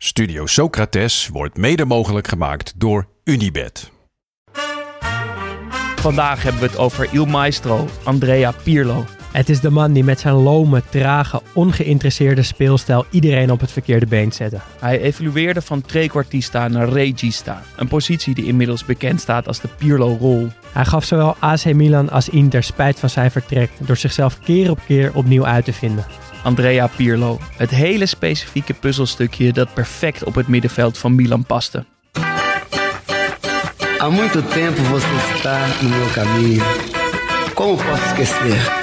Studio Socrates wordt mede mogelijk gemaakt door Unibed. Vandaag hebben we het over Il Maestro, Andrea Pirlo. Het is de man die met zijn lome, trage, ongeïnteresseerde speelstijl iedereen op het verkeerde been zette. Hij evolueerde van trequartista naar regista, een positie die inmiddels bekend staat als de Pirlo-rol. Hij gaf zowel AC Milan als Inter spijt van zijn vertrek door zichzelf keer op keer opnieuw uit te vinden. Andrea Pirlo, het hele specifieke puzzelstukje dat perfect op het middenveld van Milan paste. Há muito tempo você está no meu caminho. Como posso esquecer?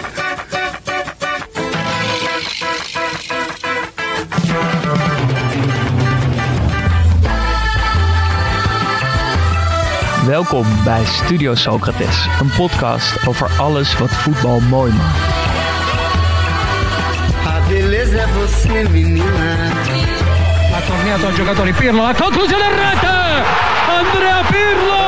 Welkom bij Studio Socrates, een podcast over alles wat voetbal mooi maakt. Ha tornato al giocatore Pirlo, la conclusione in rete! Andrea Pirlo!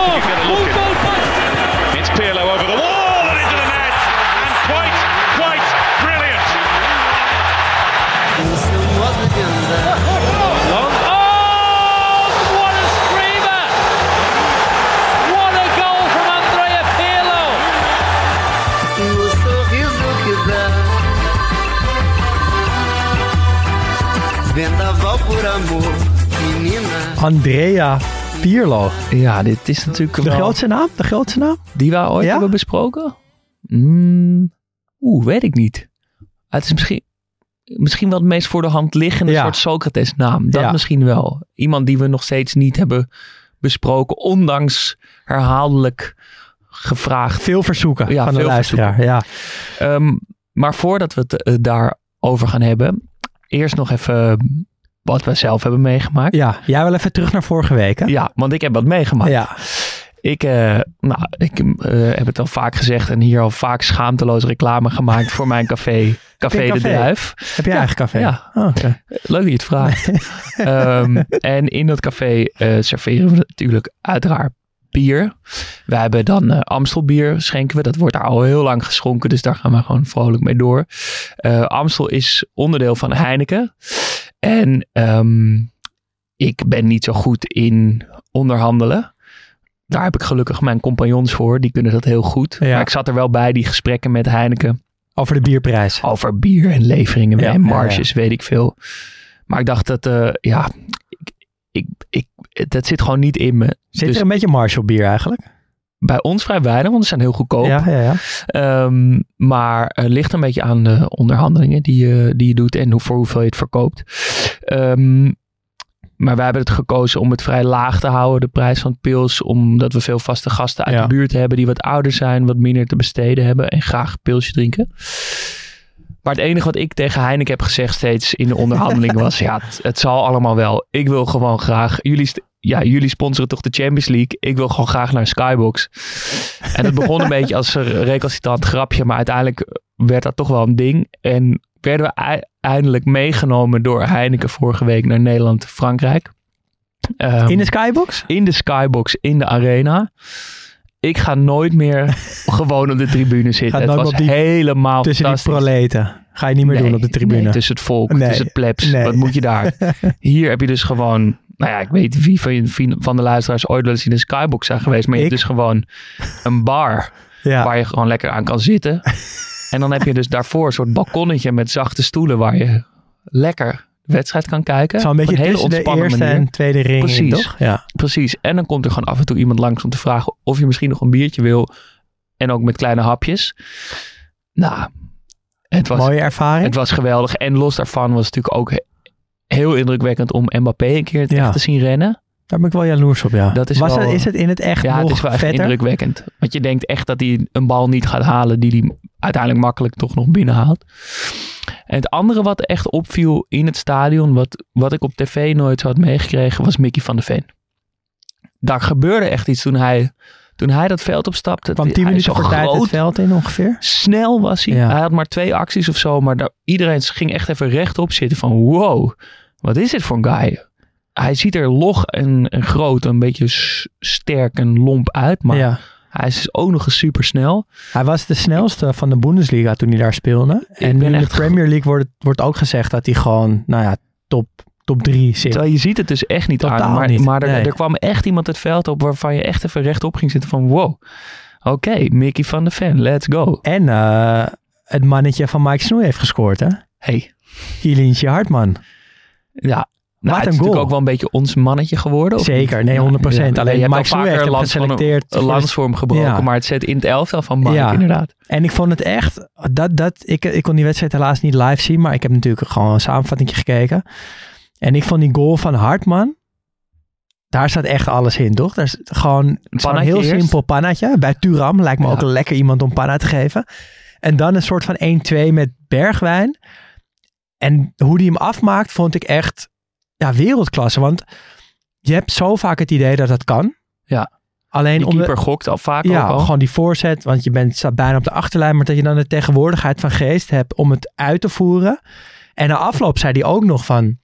Andrea Pirlo. Ja, dit is natuurlijk De wel- grootste naam? De grootste naam? Die we ooit Ja? hebben besproken? Mm, Oeh, weet ik niet. Het is misschien, misschien wel het meest voor de hand liggende Ja. soort Socrates naam. Dat Ja. misschien wel. Iemand die we nog steeds niet hebben besproken. Ondanks herhaaldelijk gevraagd. Veel verzoeken Ja, van de veel luisteraar. Ja. Ehm, maar voordat we het eh, daarover gaan hebben. Eerst nog even wat we zelf hebben meegemaakt. ja, jij wil even terug naar vorige week, hè? Ja, want ik heb wat meegemaakt. Ja. Ik, eh, nou, ik eh, heb het al vaak gezegd en hier al vaak schaamteloos reclame gemaakt voor mijn café, Café de? Druif. Heb je eigen café? Ja. Oh, oké. Leuk dat je het vraagt. Ehm, en in dat café eh, serveren we natuurlijk uiteraard bier. We hebben dan eh Amstel bier schenken we. Dat wordt daar al heel lang geschonken, dus daar gaan we gewoon vrolijk mee door. Eh, Amstel is onderdeel van Heineken. En ehm, ik ben niet zo goed in onderhandelen. Daar heb ik gelukkig mijn compagnons voor. Die kunnen dat heel goed. Ja. Maar ik zat er wel bij, die gesprekken met Heineken. Over de bierprijs. Over bier en leveringen Ja, en ja, marges, weet ik veel. Maar ik dacht dat, eh, ja, ik, ik, ik, dat zit gewoon niet in me. Zit Dus er een beetje Marshall bier eigenlijk? Bij ons vrij weinig, want ze zijn heel goedkoop. Ja, ja, ja. Ehm, maar het ligt een beetje aan de onderhandelingen die je, die je doet en hoe, voor hoeveel je het verkoopt. Ehm, maar wij hebben het gekozen om het vrij laag te houden, de prijs van het pils. Omdat we veel vaste gasten uit Ja. de buurt hebben die wat ouder zijn, wat minder te besteden hebben en graag pilsje drinken. Maar het enige wat ik tegen Heineken heb gezegd steeds in de onderhandeling was, ja, het, het zal allemaal wel. Ik wil gewoon graag, jullie, ja, jullie sponsoren toch de Champions League. Ik wil gewoon graag naar Skybox. En het begon een beetje als een recalcitrant grapje, maar uiteindelijk werd dat toch wel een ding. En werden we ei- eindelijk meegenomen door Heineken vorige week naar Nederland, Frankrijk. Ehm, In de skybox? in de skybox in de arena. Ik ga nooit meer gewoon op de tribune zitten. Het was op die- helemaal Tussen die fantastisch. proleten. Ga je niet meer Nee, doen op de tribune. nee, tussen het volk, Nee, tussen het plebs. Wat moet je daar? Hier heb je dus gewoon... Nou ja, ik weet niet wie van, je- van de luisteraars ooit wel eens in de skybox zijn geweest. Maar je Ik. hebt dus gewoon een bar ja. waar je gewoon lekker aan kan zitten. en dan heb je dus daarvoor een soort balkonnetje met zachte stoelen waar je lekker wedstrijd kan kijken. Zo'n Op beetje een hele de eerste manier. en tweede ring in, Precies. toch? Ja. Precies. En dan komt er gewoon af en toe iemand langs om te vragen of je misschien nog een biertje wil. En ook met kleine hapjes. Nou, het was, Mooie ervaring. het was geweldig. En los daarvan was het natuurlijk ook he- heel indrukwekkend om Mbappé een keer het Ja. echt te zien rennen. Daar ben ik wel jaloers op, ja. Dat is Was wel- het, is het in het echt Ja, nog het is wel echt vetter? indrukwekkend. Want je denkt echt dat hij een bal niet gaat halen die hij uiteindelijk makkelijk toch nog binnenhaalt. En het andere wat echt opviel in het stadion, wat, wat ik op tv nooit had meegekregen, was Mickey van der Ven. Daar gebeurde echt iets toen hij, toen hij dat veld opstapte. Kwam 10 Hij is minuten voor tijd het veld in ongeveer. Snel was hij. Ja. Hij had maar twee acties of zo, maar daar, iedereen ging echt even rechtop zitten van wow, wat is dit voor een guy? Hij ziet er log en, en groot, een beetje sterk en lomp uit, maar ja. Hij is ook nog eens super snel. Hij was de snelste van de Bundesliga toen hij daar speelde. En in de Premier League wordt, wordt ook gezegd dat hij gewoon, nou ja, top, top 3 zit. Terwijl je ziet het dus echt niet Totaal aan. Maar, niet, maar er, nee. er kwam echt iemand het veld op waarvan je echt even rechtop ging zitten van wow. Oké, Mickey van de Ven, let's go. En eh, het mannetje van Mike Snoei heeft gescoord, hè? Hey, Ilientje Hartman. ja. Nou, Wat het een is natuurlijk ook wel een beetje ons mannetje geworden. of Zeker, nee, 100%. Ja, Alleen je hebt Mike al Snoei vaker heeft hem lans van geselecteerd Een, een voor de- lans voor hem gebroken, Ja. maar het zit in het elftal van Ja. inderdaad. En ik vond het echt, dat, dat, ik, ik kon die wedstrijd helaas niet live zien, maar ik heb natuurlijk gewoon een samenvatting gekeken. En ik vond die goal van Hartman, daar staat echt alles in, toch? Dat is gewoon zo'n Pannetje heel eerst. simpel pannetje. Bij Turam lijkt me Ja. ook een lekker iemand om panna te geven. En dan een soort van 1-2 met Bergwijn. En hoe die hem afmaakt, vond ik echt ja, wereldklasse. Want je hebt zo vaak het idee dat dat kan. Ja. Alleen Die om de- keeper gokt al vaak ja, ook al. gewoon die voorzet, want je bent, staat bijna op de achterlijn, maar dat je dan de tegenwoordigheid van geest hebt om het uit te voeren. En na afloop zei hij ook nog van,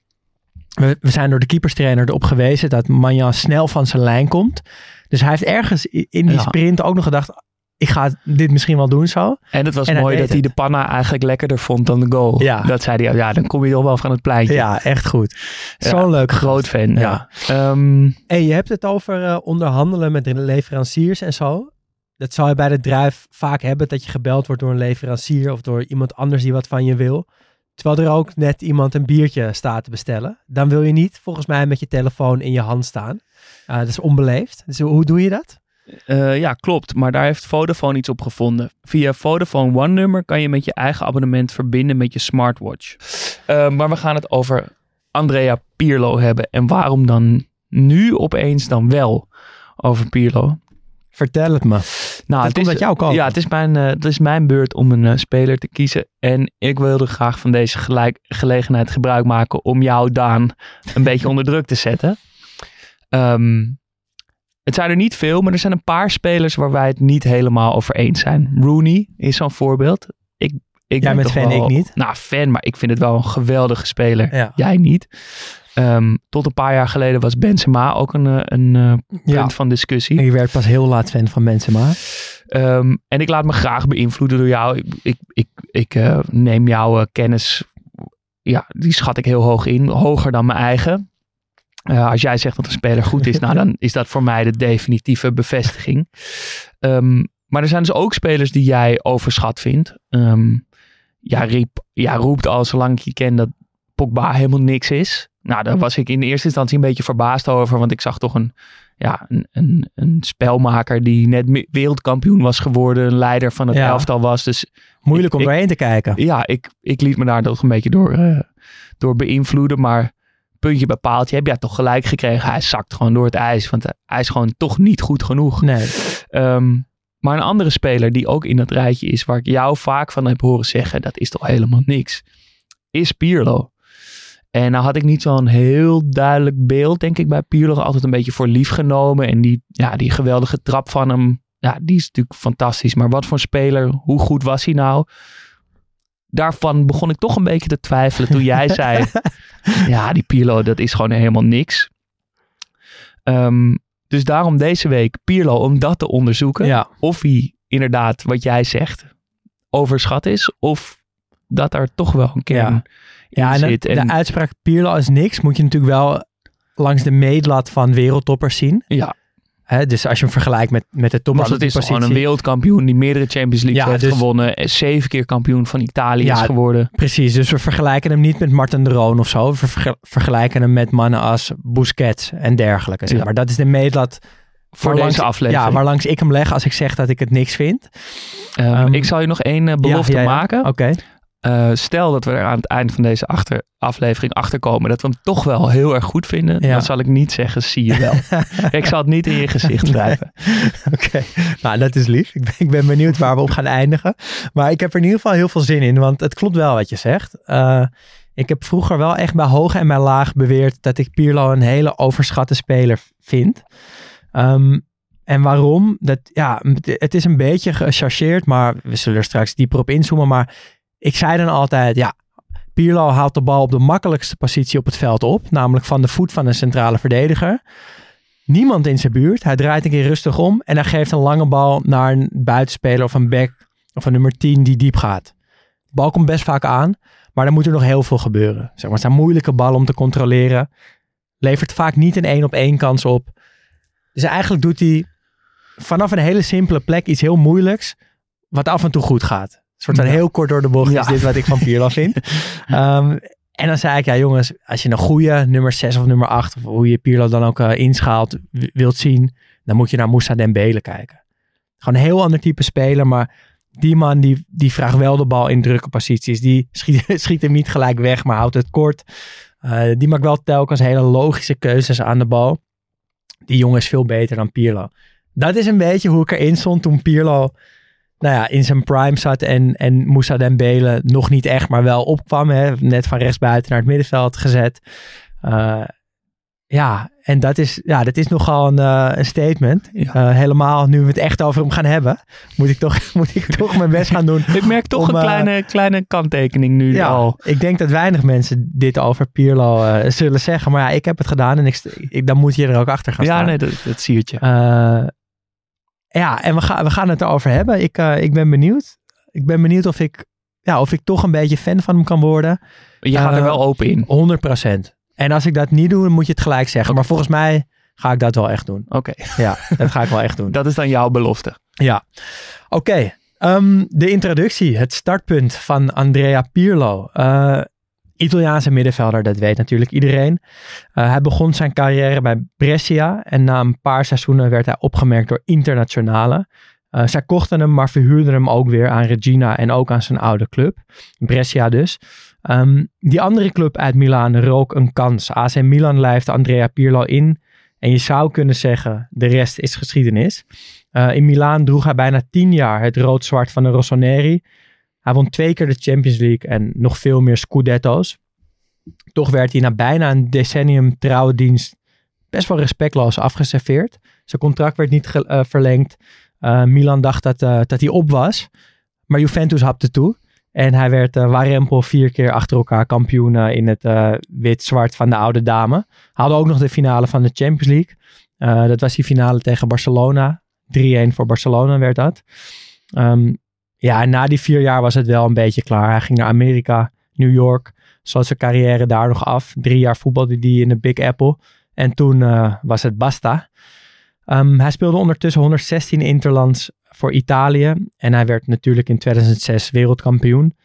we, we zijn door de keeperstrainer erop gewezen dat Manjan snel van zijn lijn komt. Dus hij heeft ergens in die Ja. sprint ook nog gedacht, ik ga dit misschien wel doen zo. En het was En mooi dat hij het. de panna eigenlijk lekkerder vond dan de goal. Ja. Dat zei hij, ja, dan kom je toch wel van het pleintje. Ja, echt goed. Ja, Zo'n leuk Groot fan, ja. Ja. Ehm, je hebt het over eh, onderhandelen met de leveranciers en zo. Dat zou je bij de druif vaak hebben, dat je gebeld wordt door een leverancier of door iemand anders die wat van je wil. Terwijl er ook net iemand een biertje staat te bestellen. Dan wil je niet, volgens mij, met je telefoon in je hand staan. Eh, dat is onbeleefd. Dus hoe doe je dat? Eh, ja, klopt. Maar daar heeft Vodafone iets op gevonden. Via Vodafone One nummer kan je met je eigen abonnement verbinden met je smartwatch. Eh, maar we gaan het over Andrea Pirlo hebben. En waarom dan nu opeens dan wel over Pirlo? Vertel het me. Nou, dat komt uit jouw kant. Ja, het is, mijn, eh, het is mijn beurt om een speler te kiezen. En ik wilde graag van deze gelijk, gelegenheid gebruik maken om jou, Daan, een beetje onder druk te zetten. Ehm, het zijn er niet veel, maar er zijn een paar spelers waar wij het niet helemaal over eens zijn. Rooney is zo'n voorbeeld. Ik, ik Jij ben bent fan, wel- ik niet. Nou, fan, maar ik vind het wel een geweldige speler. Ja. Jij niet. Ehm, tot een paar jaar geleden was Benzema ook een, eh, een eh, punt Ja. van discussie. Ik werd pas heel laat fan van Benzema. Ehm, en ik laat me graag beïnvloeden door jou. Ik, ik, ik, ik eh, neem jouw kennis, ja, die schat ik heel hoog in. Hoger dan mijn eigen. Eh, als jij zegt dat een speler goed is, nou, dan is dat voor mij de definitieve bevestiging. Ehm, maar er zijn dus ook spelers die jij overschat vindt. Ehm, ja, riep, ja, roept al zolang ik je ken dat Pogba helemaal niks is. Nou, daar was ik in eerste instantie een beetje verbaasd over. Want ik zag toch een, ja, een, een, een spelmaker die net wereldkampioen was geworden. Een leider van het Ja. elftal was. Dus Moeilijk Ik- om ik- doorheen te kijken. ja, ik, ik liet me daar toch een beetje door, eh, door beïnvloeden. Maar puntje bij paaltje heb jij toch gelijk gekregen. Hij zakt gewoon door het ijs. Want hij is gewoon toch niet goed genoeg. Nee. Ehm, maar een andere speler die ook in dat rijtje is, waar ik jou vaak van heb horen zeggen, dat is toch helemaal niks, is Pirlo. En nou had ik niet zo'n heel duidelijk beeld, denk ik, bij Pirlo. Altijd een beetje voor lief genomen. En die, ja, die geweldige trap van hem, ja, die is natuurlijk fantastisch. Maar wat voor speler, hoe goed was hij nou? Daarvan begon ik toch een beetje te twijfelen toen jij zei, ja, die Pirlo, dat is gewoon helemaal niks. Ehm, dus daarom deze week Pirlo om dat te onderzoeken. Ja. Of hij inderdaad, wat jij zegt, overschat is. Of dat er toch wel een kern Ja. in Ja, en de, zit. En, de uitspraak Pirlo is niks moet je natuurlijk wel langs de meetlat van wereldtoppers zien. ja, Hè, dus als je hem vergelijkt met, met de op die is gewoon een wereldkampioen die meerdere Champions League Ja, heeft dus- gewonnen. en Zeven keer kampioen van Italië Ja, is geworden. Precies, dus we vergelijken hem niet met Martin de Roon of zo. We verge- vergelijken hem met mannen als Busquets en dergelijke. Zeg maar. Dat is de meetlat Voor waarlangs- deze aflevering. Ja, waarlangs ik hem leg als ik zeg dat ik het niks vind. Ehm, Ehm, ik zal je nog één eh, belofte Ja, ja, ja. maken. Oké. Eh, stel dat we er aan het eind van deze achter, aflevering achterkomen dat we hem toch wel heel erg goed vinden, Ja. dan zal ik niet zeggen, zie je wel. ik zal het niet in je gezicht schrijven. Oké, nou dat is lief. Ik ben, ik ben benieuwd waar we op gaan eindigen. Maar ik heb er in ieder geval heel veel zin in, want het klopt wel wat je zegt. Eh, ik heb vroeger wel echt bij hoog en bij laag beweerd dat ik Pirlo een hele overschatte speler vind. Ehm, en waarom? Dat, ja, het is een beetje gechargeerd, maar we zullen er straks dieper op inzoomen. Maar ik zei dan altijd, ja, Pirlo haalt de bal op de makkelijkste positie op het veld op. Namelijk van de voet van een centrale verdediger. Niemand in zijn buurt. Hij draait een keer rustig om en hij geeft een lange bal naar een buitenspeler of een back of een nummer 10 die diep gaat. De bal komt best vaak aan, maar dan moet er nog heel veel gebeuren. Zeg maar, het zijn moeilijke ballen om te controleren. Levert vaak niet een één op één kans op. Dus eigenlijk doet hij vanaf een hele simpele plek iets heel moeilijks, wat af en toe goed gaat. Soort van Ja. heel kort door de bocht Ja. is dit wat ik van Pirlo vind. Ehm, en dan zei ik, ja jongens, als je een goede nummer 6 of nummer 8, of hoe je Pirlo dan ook eh, inschaalt, wilt zien, dan moet je naar Moussa Dembele kijken. Gewoon een heel ander type speler, maar die man die, die vraagt wel de bal in drukke posities. Die schiet, schiet hem niet gelijk weg, maar houdt het kort. Eh, die maakt wel telkens hele logische keuzes aan de bal. Die jongen is veel beter dan Pirlo. Dat is een beetje hoe ik erin stond toen Pirlo nou ja, in zijn prime zat en, en Moussa Dembele nog niet echt, maar wel opkwam. Hè? Net van rechtsbuiten naar het middenveld gezet. Eh, ja, en dat is, ja, dat is nogal een, eh, een statement. Ja. Eh, helemaal nu we het echt over hem gaan hebben, moet ik toch, moet ik toch mijn best gaan doen. Ik merk toch Om, een kleine, kleine kanttekening nu Ja, al. ik denk dat weinig mensen dit over Pirlo zullen zeggen. Maar ja, ik heb het gedaan en ik, ik, dan moet je er ook achter gaan Ja, staan. nee, dat, dat siertje. Eh, ja, en we, gaan we gaan het erover hebben. Ik, eh, ik ben benieuwd. Ik ben benieuwd of ik, ja, of ik toch een beetje fan van hem kan worden. Je gaat er eh, wel open in. 100%. En als ik dat niet doe, dan moet je het gelijk zeggen. Maar volgens mij ga ik dat wel echt doen. Oké, Ja, dat ga ik wel echt doen. dat is dan jouw belofte. Ja, oké. Ehm, de introductie, het startpunt van Andrea Pirlo. Eh, Italiaanse middenvelder, dat weet natuurlijk iedereen. Eh, hij begon zijn carrière bij Brescia en na een paar seizoenen werd hij opgemerkt door internationale. Eh, zij kochten hem, maar verhuurden hem ook weer aan Regina en ook aan zijn oude club. Brescia dus. Ehm, die andere club uit Milaan rook een kans. AC Milan lijfde Andrea Pirlo in. En je zou kunnen zeggen, de rest is geschiedenis. Eh, in Milaan droeg hij bijna tien jaar het rood-zwart van de Rossoneri. Hij won twee keer de Champions League en nog veel meer Scudetto's. Toch werd hij na bijna een decennium trouwe dienst best wel respectloos afgeserveerd. Zijn contract werd niet eh, verlengd. Eh, Milan dacht dat, eh, dat hij op was. Maar Juventus hapte toe. En hij werd warempel vier keer achter elkaar kampioen in het wit-zwart van de oude dame. Haalde ook nog de finale van de Champions League. Dat was die finale tegen Barcelona. 3-1 voor Barcelona werd dat. Ehm, ja, en na die vier jaar was het wel een beetje klaar. Hij ging naar Amerika, New York. Sloot zijn carrière daar nog af. Drie jaar voetbalde hij in de Big Apple. En toen eh, was het basta. Ehm, hij speelde ondertussen 116 interlands voor Italië. En hij werd natuurlijk in 2006 wereldkampioen.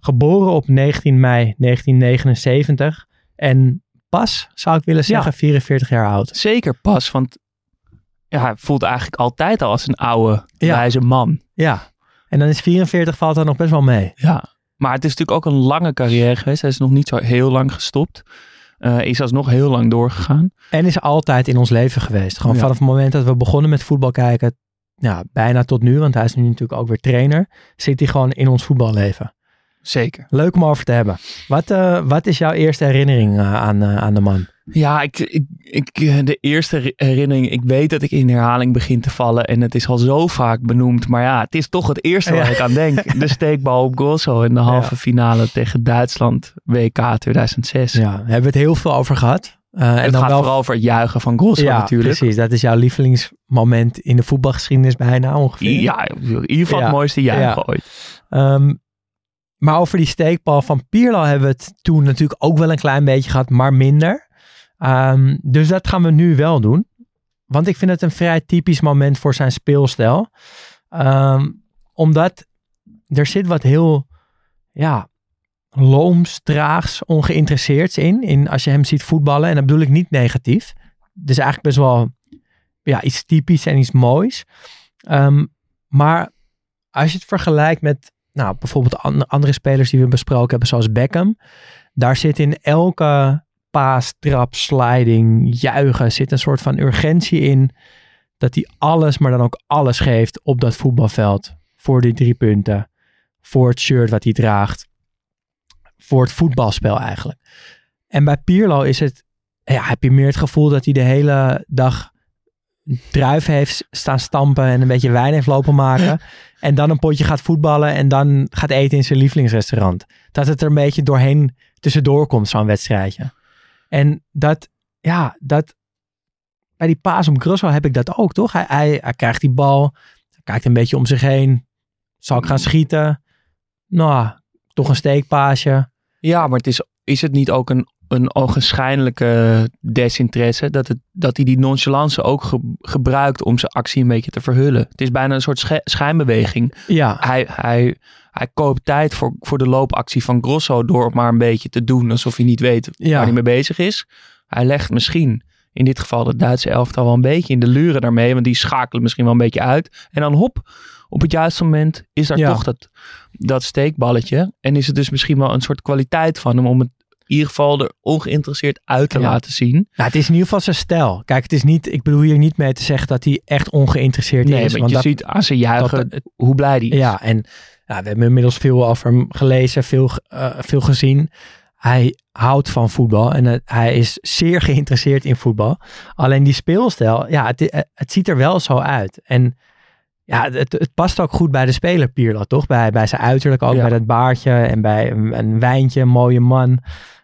Geboren op 19 mei 1979. En pas, zou ik willen zeggen, 44 jaar oud. Zeker pas, want ja, hij voelt eigenlijk altijd al als een oude, Ja. wijze man. Ja. En dan is 44 valt dan nog best wel mee. Ja. Maar het is natuurlijk ook een lange carrière geweest. Hij is nog niet zo heel lang gestopt. Eh, is alsnog heel lang doorgegaan. En is altijd in ons leven geweest. Gewoon Ja. vanaf het moment dat we begonnen met voetbal kijken, ja, bijna tot nu, want hij is nu natuurlijk ook weer trainer, zit hij gewoon in ons voetballeven. Zeker. Leuk om over te hebben. Wat, eh, wat is jouw eerste herinnering eh, aan, aan de man? Ja, ik, ik, ik, eh, de eerste heri- herinnering. Ik weet dat ik in herhaling begin te vallen. En het is al zo vaak benoemd. Maar ja, het is toch het eerste waar Ja. ik aan denk. De steekbal op Gozo in de halve finale tegen Duitsland. WK 2006. Ja, daar hebben we het heel veel over gehad. Eh, en het dan gaat wel vooral over het juichen van Gozo ja, natuurlijk. precies. Dat is jouw lievelingsmoment in de voetbalgeschiedenis bijna ongeveer. Ja, in ieder geval Ja. het mooiste juichen Ja. ooit. Ehm, maar over die steekbal van Pirlo hebben we het toen natuurlijk ook wel een klein beetje gehad, maar minder. Ehm, dus dat gaan we nu wel doen. Want ik vind het een vrij typisch moment voor zijn speelstijl. Ehm, omdat er zit wat heel, ja, looms, traags, ongeïnteresseerds in, in. Als je hem ziet voetballen. En dat bedoel ik niet negatief. Dus eigenlijk best wel ja, iets typisch en iets moois. Ehm, maar als je het vergelijkt met nou, bijvoorbeeld an- andere spelers die we besproken hebben, zoals Beckham. Daar zit in elke paas, trap, sliding, juichen, zit een soort van urgentie in. Dat hij alles, maar dan ook alles geeft op dat voetbalveld. Voor die drie punten. Voor het shirt wat hij draagt. Voor het voetbalspel eigenlijk. En bij Pirlo is het, ja, heb je meer het gevoel dat hij de hele dag druif heeft staan stampen en een beetje wijn heeft lopen maken. en dan een potje gaat voetballen en dan gaat eten in zijn lievelingsrestaurant. Dat het er een beetje doorheen tussendoor komt, zo'n wedstrijdje. En dat, ja, dat, bij die paas om Grosso heb ik dat ook, toch? Hij, hij, hij krijgt die bal, hij kijkt een beetje om zich heen. Zal ik gaan schieten? Nou, toch een steekpaasje. Ja, maar het is, is het niet ook een, een ogenschijnlijke desinteresse dat, het, dat hij die nonchalance ook ge- gebruikt om zijn actie een beetje te verhullen? Het is bijna een soort sche- schijnbeweging. Ja, Hij, hij, hij koopt tijd voor, voor de loopactie van Grosso door maar een beetje te doen alsof hij niet weet Ja. waar hij mee bezig is. Hij legt misschien in dit geval de Duitse elftal wel een beetje in de luren daarmee, want die schakelen misschien wel een beetje uit. En dan hop, op het juiste moment is daar Ja. toch dat, dat steekballetje. En is het dus misschien wel een soort kwaliteit van hem om het in ieder geval er ongeïnteresseerd uit te Ja. laten zien. Nou, het is in ieder geval zijn stijl. Kijk, het is niet, ik bedoel hier niet mee te zeggen dat hij echt ongeïnteresseerd Nee, is. want want je dat, ziet aan zijn juichen dat- hoe blij hij is. Ja, en ja, we hebben inmiddels veel over hem gelezen, veel, eh, veel gezien. Hij houdt van voetbal en hij is zeer geïnteresseerd in voetbal. Alleen die speelstijl, ja, het, eh, het ziet er wel zo uit. En ja, het, het past ook goed bij de speler Pirlo, toch? Bij, bij zijn uiterlijk, ook Ja. bij dat baardje en bij een, een wijntje, een mooie man.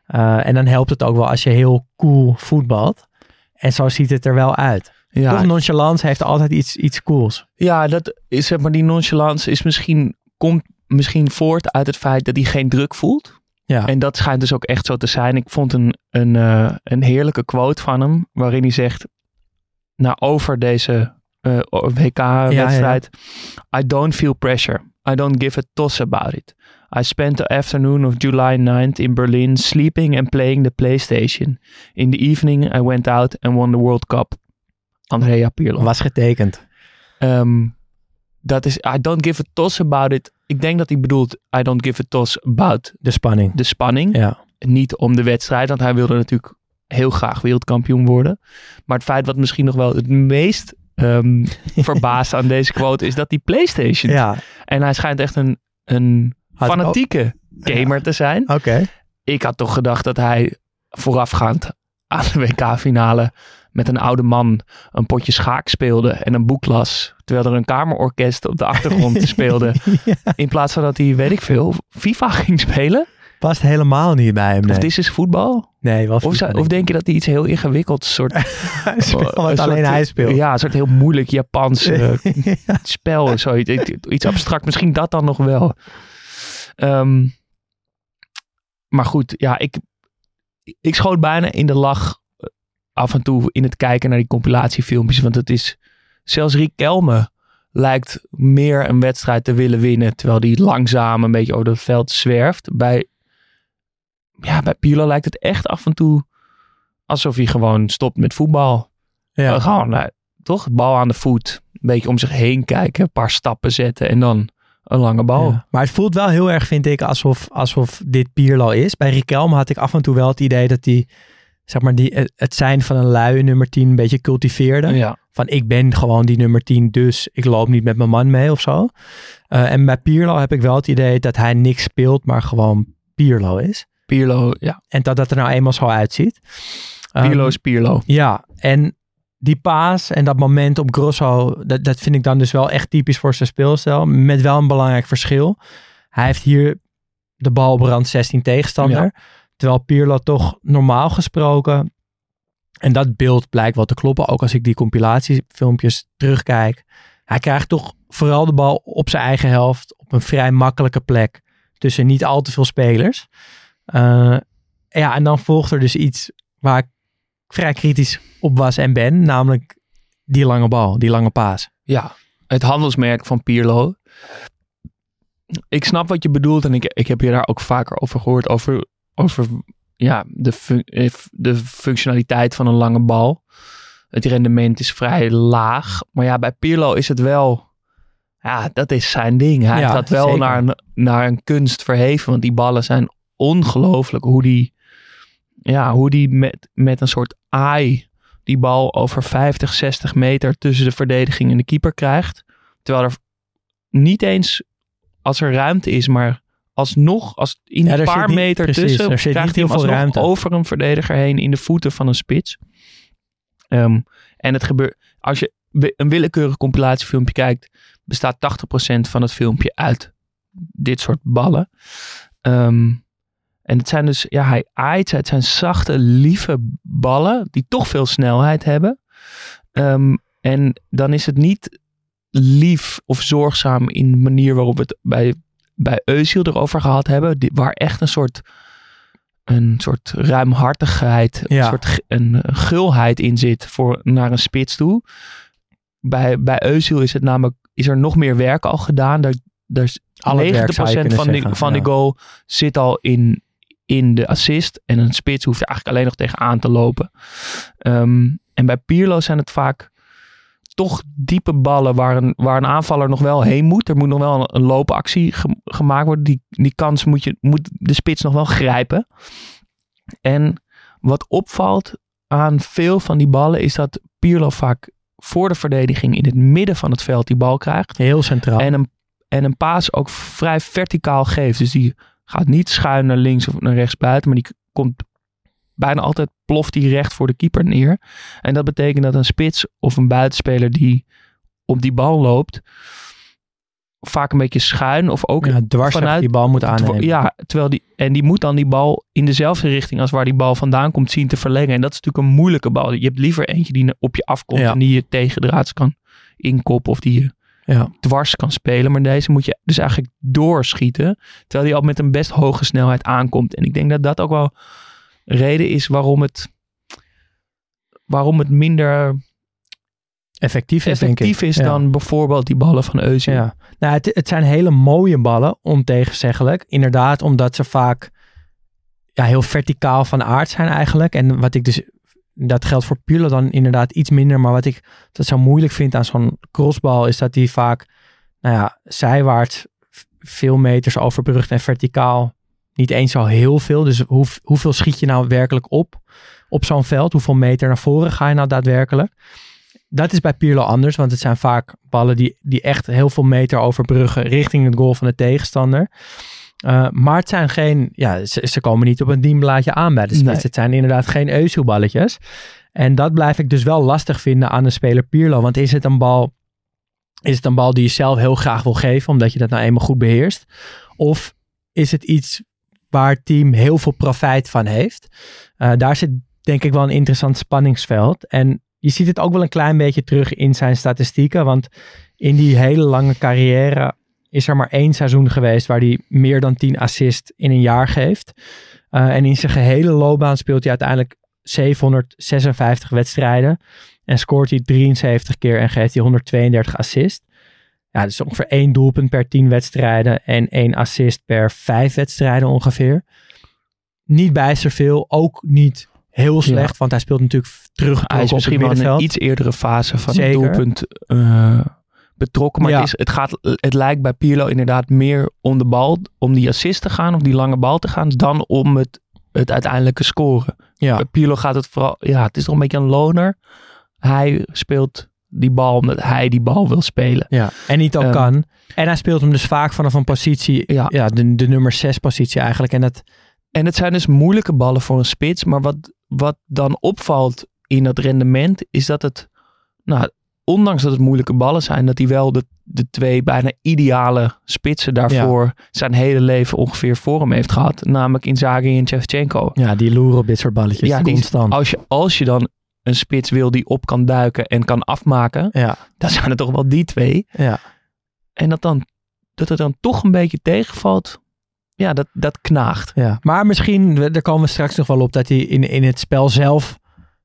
Eh, en dan helpt het ook wel als je heel cool voetbalt. En zo ziet het er wel uit. Ja, Toch nonchalance heeft altijd iets, iets cools. Ja, dat is zeg maar die nonchalance is misschien komt misschien voort uit het feit dat hij geen druk voelt. Ja. En dat schijnt dus ook echt zo te zijn. Ik vond een, een, eh, een heerlijke quote van hem waarin hij zegt nou over deze eh, WK-wedstrijd I don't feel pressure. I don't give a toss about it. I spent the afternoon of July 9th in Berlin sleeping and playing the PlayStation. In the evening I went out and won the World Cup. Andrea Pirlo. Was getekend. Ehm, dat is, I don't give a toss about it. Ik denk dat hij bedoelt, I don't give a toss about De spanning. de spanning. Ja. Niet om de wedstrijd, want hij wilde natuurlijk heel graag wereldkampioen worden. Maar het feit wat misschien nog wel het meest ehm verbaast aan deze quote is dat die PlayStation. Ja, En hij schijnt echt een, een Had fanatieke gamer te zijn. oké. Ik had toch gedacht dat hij voorafgaand aan de WK-finale met een oude man een potje schaak speelde en een boek las. Terwijl er een kamerorkest op de achtergrond speelde. In plaats van dat hij, weet ik veel, FIFA ging spelen. Past helemaal niet bij hem. Nee, Of dit is voetbal. nee Of, denk je dat hij iets heel ingewikkeld soort... Wat alleen soort- hij speelt. Ja, een soort heel moeilijk Japans eh, Ja. spel of zoiets. Iets abstract. Misschien dat dan nog wel. Ehm, maar goed, ja, ik, ik schoot bijna in de lach af en toe in het kijken naar die compilatiefilmpjes. Want het is, zelfs Riek Kelme lijkt meer een wedstrijd te willen winnen. Terwijl die langzaam een beetje over het veld zwerft. Bij, ja, bij Pirlo lijkt het echt af en toe alsof hij gewoon stopt met voetbal. Ja. Uh, gewoon, nou, toch? Bal aan de voet. Een beetje om zich heen kijken. Een paar stappen zetten. En dan een lange bal. Ja. Maar het voelt wel heel erg, vind ik, alsof, alsof dit Pierlo is. Bij Riquelme had ik af en toe wel het idee dat hij, zeg maar, die, het- zijn van een luie nummer 10 een beetje cultiveerde. Ja. Van ik ben gewoon die nummer 10, dus ik loop niet met mijn man mee of zo. Eh, en bij Pierlo heb ik wel het idee dat hij niks speelt, maar gewoon Pierlo is. Pirlo, ja. En dat dat er nou eenmaal zo uitziet. Ehm, Pirlo is Pirlo. Ja, en die paas en dat moment op Grosso, dat, dat vind ik dan dus wel echt typisch voor zijn speelstijl. Met wel een belangrijk verschil. Hij heeft hier de bal op rand 16 tegenstander. Terwijl Pirlo toch normaal gesproken, en dat beeld blijkt wel te kloppen, ook als ik die compilatiefilmpjes terugkijk. Hij krijgt toch vooral de bal op zijn eigen helft, op een vrij makkelijke plek, tussen niet al te veel spelers. Eh, ja, en dan volgt er dus iets waar ik vrij kritisch op was en ben, namelijk die lange bal, die lange paas. Ja. Het handelsmerk van Pirlo. Ik snap wat je bedoelt. En ik, ik heb je daar ook vaker over gehoord. Over, over ja, de, fun- eh, de functionaliteit van een lange bal. Het rendement is vrij laag. Maar ja, bij Pirlo is het wel... Ja, dat is zijn ding. Hij Ja, dat wel zeker. naar een, naar een kunst verheven. Want die ballen zijn ongelooflijk hoe die, ja, hoe die met, met een soort aai die bal over 50, 60 meter tussen de verdediging en de keeper krijgt. Terwijl er niet eens als er ruimte is, maar alsnog, als in Ja, een paar niet- meter precies, tussen, er zit krijgt niet hij heel veel ruimte. over een verdediger heen in de voeten van een spits. Ehm, en het gebeurt, als je een willekeurig compilatiefilmpje kijkt, bestaat 80% van het filmpje uit dit soort ballen. Ehm, en het zijn dus, ja, hij aait, het zijn zachte, lieve ballen die toch veel snelheid hebben. Ehm, en dan is het niet lief of zorgzaam in de manier waarop we het bij, bij Eusiel erover gehad hebben. Die, waar echt een soort, een soort ruimhartigheid, een soort een, een gulheid in zit voor, naar een spits toe. Bij, bij Eusiel is, het namelijk, is er nog meer werk al gedaan. Daar, daar is Al het werk zou je 90% kunnen van, die, van ja. die goal zit al in, in de assist. En een spits hoeft er eigenlijk alleen nog tegenaan te lopen. Ehm, en bij Pirlo zijn het vaak toch diepe ballen waar een, waar een aanvaller nog wel heen moet. Er moet nog wel een, een loopactie ge- gemaakt worden. Die, die kans moet, je, moet de spits nog wel grijpen. En wat opvalt aan veel van die ballen is dat Pirlo vaak voor de verdediging in het midden van het veld die bal krijgt. Heel centraal. En een, en een paas ook vrij verticaal geeft. Dus die gaat niet schuin naar links of naar rechts buiten. Maar die komt bijna altijd ploft die recht voor de keeper neer. En dat betekent dat een spits of een buitenspeler die op die bal loopt. Vaak een beetje schuin of ook ja, dwars vanuit- die bal moet aannemen. Ja, terwijl die, en die moet dan die bal in dezelfde richting als waar die bal vandaan komt zien te verlengen. En dat is natuurlijk een moeilijke bal. Je hebt liever eentje die op je afkomt Ja. en die je tegendraads kan inkoppen of die je Ja. dwars kan spelen. Maar deze moet je dus eigenlijk doorschieten. Terwijl die al met een best hoge snelheid aankomt. En ik denk dat dat ook wel reden is waarom het, waarom het minder Effectief is, denk ik. effectief is Ja. dan bijvoorbeeld die ballen van Eusiel. Ja, nou, het, het zijn hele mooie ballen, ontegenzeggelijk. Inderdaad, omdat ze vaak ja, heel verticaal van aard zijn eigenlijk. En wat ik dus, dat geldt voor Pirlo dan inderdaad iets minder. Maar wat ik dat zo moeilijk vind aan zo'n crossbal, is dat die vaak, nou ja, zijwaarts veel meters overbrugt en verticaal niet eens zo heel veel. Dus hoe, hoeveel schiet je nou werkelijk op op zo'n veld? Hoeveel meter naar voren ga je nou daadwerkelijk? Dat is bij Pirlo anders, want het zijn vaak ballen die, die echt heel veel meter overbruggen richting het goal van de tegenstander. Uh, maar het zijn geen, ja, ze, ze, komen niet op een dienblaadje aan bij de spits. Nee. Het zijn inderdaad geen Eusielballetjes. En dat blijf ik dus wel lastig vinden aan de speler Pirlo. Want is het een bal, is het een bal die je zelf heel graag wil geven, omdat je dat nou eenmaal goed beheerst? Of is het iets waar het team heel veel profijt van heeft? Uh, daar zit denk ik wel een interessant spanningsveld. En je ziet het ook wel een klein beetje terug in zijn statistieken. Want in die hele lange carrière is er maar één seizoen geweest waar hij meer dan 10 assists in een jaar geeft. Uh, en in zijn gehele loopbaan speelt hij uiteindelijk 756 wedstrijden. En scoort hij 73 keer en geeft hij 132 assists. Ja, dus ongeveer één doelpunt per 10 wedstrijden en één assist per 5 wedstrijden ongeveer. Niet bijster veel, ook niet heel slecht, ja. want hij speelt natuurlijk terug hij is misschien wel in een iets eerdere fase van Zeker. het doelpunt uh, betrokken. Maar ja. het, is, het, gaat, het lijkt bij Pirlo inderdaad meer om de bal, om die assist te gaan of die lange bal te gaan, dan om het, het uiteindelijke scoren. Ja. Bij Pirlo gaat het vooral, ja, het is toch een beetje een loner. Hij speelt die bal omdat hij die bal wil spelen. Ja, en niet ook um, kan. En hij speelt hem dus vaak vanaf een positie, ja, ja de, de nummer 6 positie eigenlijk. En, dat... en het zijn dus moeilijke ballen voor een spits, maar wat, wat dan opvalt in dat rendement is dat het, nou, ondanks dat het moeilijke ballen zijn, dat hij wel de, de twee bijna ideale spitsen daarvoor ja. zijn hele leven ongeveer voor hem heeft gehad. Namelijk Inzaghi en Shevchenko. Ja, die loeren op dit soort balletjes ja, constant. Die, als, je, als je dan een spits wil die op kan duiken en kan afmaken, ja. dan zijn het toch wel die twee. Ja. En dat, dan, dat het dan toch een beetje tegenvalt, ja, dat, dat knaagt. Ja. Maar misschien, daar komen we straks nog wel op, dat hij in, in het spel zelf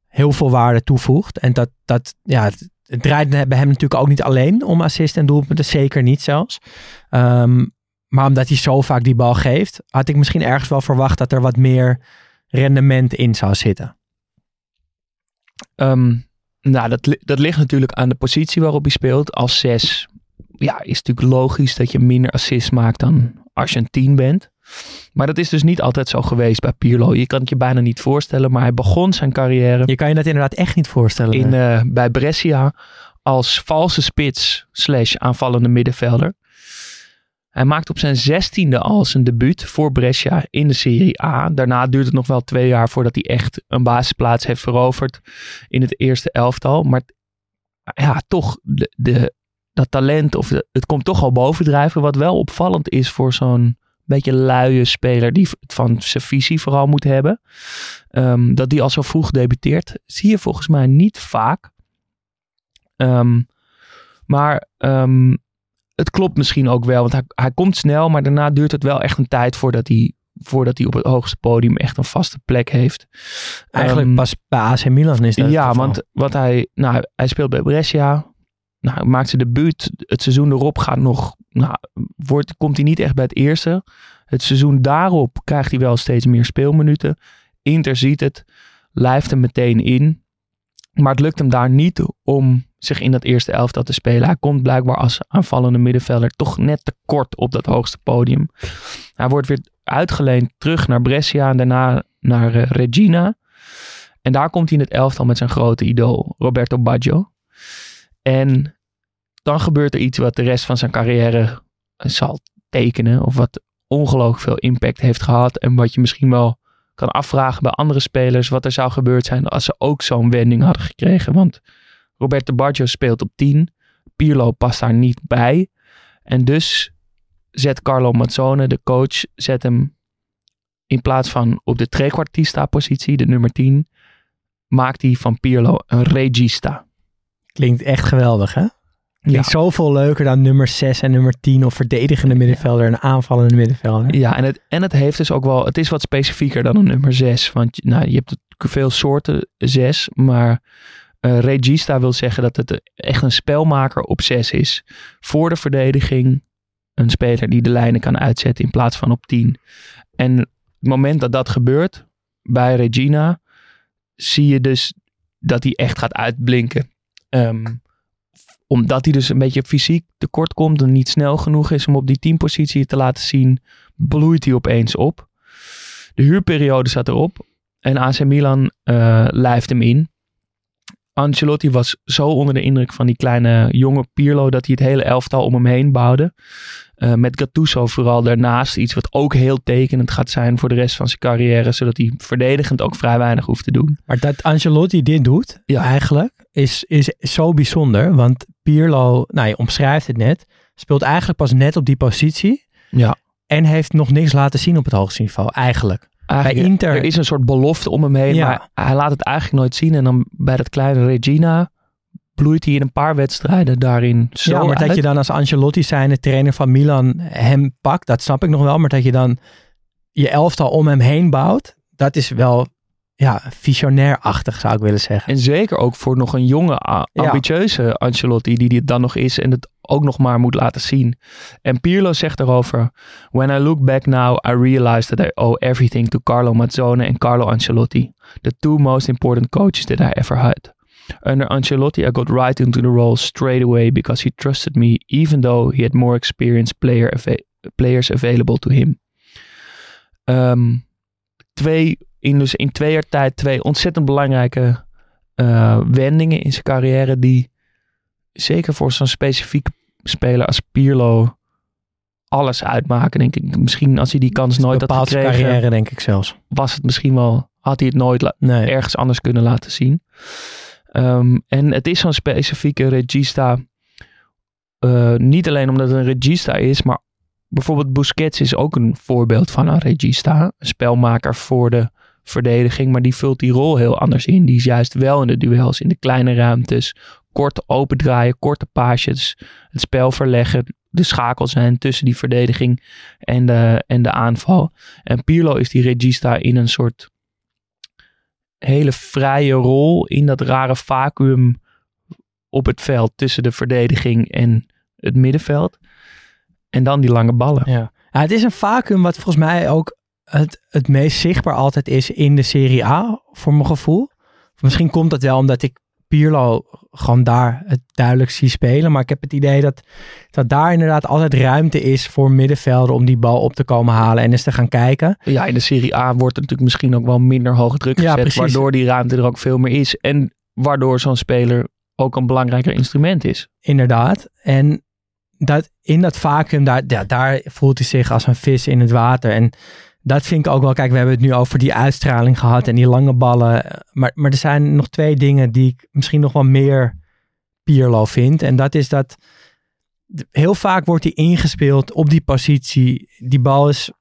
heel veel waarde toevoegt. En dat, dat ja, het, het draait bij hem natuurlijk ook niet alleen om assist en doelpunten, zeker niet zelfs. Um, maar omdat hij zo vaak die bal geeft, had ik misschien ergens wel verwacht dat er wat meer rendement in zou zitten. Um, nou, dat, dat ligt natuurlijk aan de positie waarop hij speelt. Als zes ja, is natuurlijk logisch dat je minder assists maakt dan als je een 10 bent. Maar dat is dus niet altijd zo geweest bij Pirlo. Je kan het je bijna niet voorstellen, maar hij begon zijn carrière Je kan je dat inderdaad echt niet voorstellen. in, eh, bij Brescia als valse spits slash aanvallende middenvelder. Hij maakt op zijn zestiende al zijn debuut voor Brescia in de Serie A. Daarna duurt het nog wel twee jaar voordat hij echt een basisplaats heeft veroverd in het eerste elftal. Maar ja, toch, de, de, dat talent, of het komt toch al bovendrijven. Wat wel opvallend is voor zo'n beetje luie speler die het van zijn visie vooral moet hebben. Ehm, dat die al zo vroeg debuteert, zie je volgens mij niet vaak. Ehm, maar ehm, het klopt misschien ook wel, want hij, hij komt snel, maar daarna duurt het wel echt een tijd voordat hij, voordat hij op het hoogste podium echt een vaste plek heeft. Eigenlijk Ehm, pas bij AC Milan is dat ja, want wat hij, nou, hij speelt bij Brescia. Nou, hij maakt zijn debuut. Het seizoen erop gaat nog, nou, wordt, komt hij niet echt bij het eerste. Het seizoen daarop krijgt hij wel steeds meer speelminuten. Inter ziet het, lijft hem meteen in. Maar het lukt hem daar niet om zich in dat eerste elftal te spelen. Hij komt blijkbaar als aanvallende middenvelder toch net te kort op dat hoogste podium. Hij wordt weer uitgeleend terug naar Brescia en daarna naar eh, Regina. En daar komt hij in het elftal met zijn grote idool, Roberto Baggio. En dan gebeurt er iets wat de rest van zijn carrière zal tekenen. Of wat ongelooflijk veel impact heeft gehad. En wat je misschien wel kan afvragen bij andere spelers. Wat er zou gebeurd zijn als ze ook zo'n wending hadden gekregen. Want Roberto Baggio speelt op 10. Pirlo past daar niet bij. En dus zet Carlo Mazzone, de coach, zet hem in plaats van op de trequartista positie, de nummer 10, maakt hij van Pirlo een regista. Klinkt echt geweldig, hè? Klinkt zoveel leuker dan nummer 6 en nummer 10 of verdedigende middenvelder en aanvallende middenvelder. Ja, en het, en het heeft dus ook wel, het is wat specifieker dan een nummer 6. Want nou, je hebt veel soorten 6, maar eh, regista wil zeggen dat het echt een spelmaker op 6 is. Voor de verdediging een speler die de lijnen kan uitzetten in plaats van op 10. En het moment dat dat gebeurt bij Regina, zie je dus dat hij echt gaat uitblinken. Ehm, omdat hij dus een beetje fysiek tekort komt en niet snel genoeg is om op die teampositie te laten zien, bloeit hij opeens op. De huurperiode zat erop en AC Milan eh lijft hem in. Ancelotti was zo onder de indruk van die kleine jonge Pirlo dat hij het hele elftal om hem heen bouwde. Eh, met Gattuso vooral daarnaast. Iets wat ook heel tekenend gaat zijn voor de rest van zijn carrière. Zodat hij verdedigend ook vrij weinig hoeft te doen. Maar dat Ancelotti dit doet, Ja. eigenlijk, is, is zo bijzonder. Want Pirlo, nou je omschrijft het net, speelt eigenlijk pas net op die positie. Ja. En heeft nog niks laten zien op het hoogste niveau, eigenlijk. Eigenlijk, Bij Inter- Er is een soort belofte om hem heen, Ja. maar hij laat het eigenlijk nooit zien. En dan bij dat kleine Regina bloeit hij in een paar wedstrijden daarin zo ja, maar dat je dan als Ancelotti zijn, de trainer van Milan, hem pakt, dat snap ik nog wel. Maar dat je dan je elftal om hem heen bouwt, dat is wel ja, visionair-achtig zou ik willen zeggen. En zeker ook voor nog een jonge, Ja. ambitieuze Ancelotti, die dit dan nog is en het ook nog maar moet laten zien. En Pirlo zegt daarover: When I look back now, I realize that I owe everything to Carlo Mazzone and Carlo Ancelotti, the two most important coaches that I ever had. Under Ancelotti, I got right into the role straight away because he trusted me, even though he had more experienced player players available to him. Ehm, twee, in, dus in twee jaar tijd twee ontzettend belangrijke eh, wendingen in zijn carrière die zeker voor zo'n specifieke speler als Pirlo alles uitmaken, denk ik. Misschien als hij die kans nooit had gekregen, carrière, denk ik zelfs. was het misschien wel, had hij het nooit Nee. ergens anders kunnen laten zien. Ehm, en het is zo'n specifieke regista. eh, niet alleen omdat het een regista is, maar bijvoorbeeld Busquets is ook een voorbeeld van een regista. Een spelmaker voor de verdediging, maar die vult die rol heel anders in. Die is juist wel in de duels, in de kleine ruimtes. Kort opendraaien, korte paasjes, het spel verleggen, de schakel zijn tussen die verdediging en de, en de aanval. En Pirlo is die regista in een soort hele vrije rol in dat rare vacuüm op het veld tussen de verdediging en het middenveld. En dan die lange ballen. Ja. Ja, het is een vacuüm wat volgens mij ook het, het meest zichtbaar altijd is in de Serie A, voor mijn gevoel. Misschien komt dat wel omdat ik Pirlo gewoon daar het duidelijk zie spelen. Maar ik heb het idee dat, dat daar inderdaad altijd ruimte is voor middenvelden om die bal op te komen halen en eens te gaan kijken. Ja, in de Serie A wordt er natuurlijk misschien ook wel minder hoge druk Ja, gezet. precies. waardoor die ruimte er ook veel meer is. En waardoor zo'n speler ook een belangrijker instrument is. Inderdaad. En dat, in dat vacuüm, daar, ja, daar voelt hij zich als een vis in het water. En dat vind ik ook wel. Kijk, we hebben het nu over die uitstraling gehad en die lange ballen. Maar, maar er zijn nog twee dingen die ik misschien nog wel meer Pierlo vind. En dat is dat heel vaak wordt hij ingespeeld op die positie. Die bal is,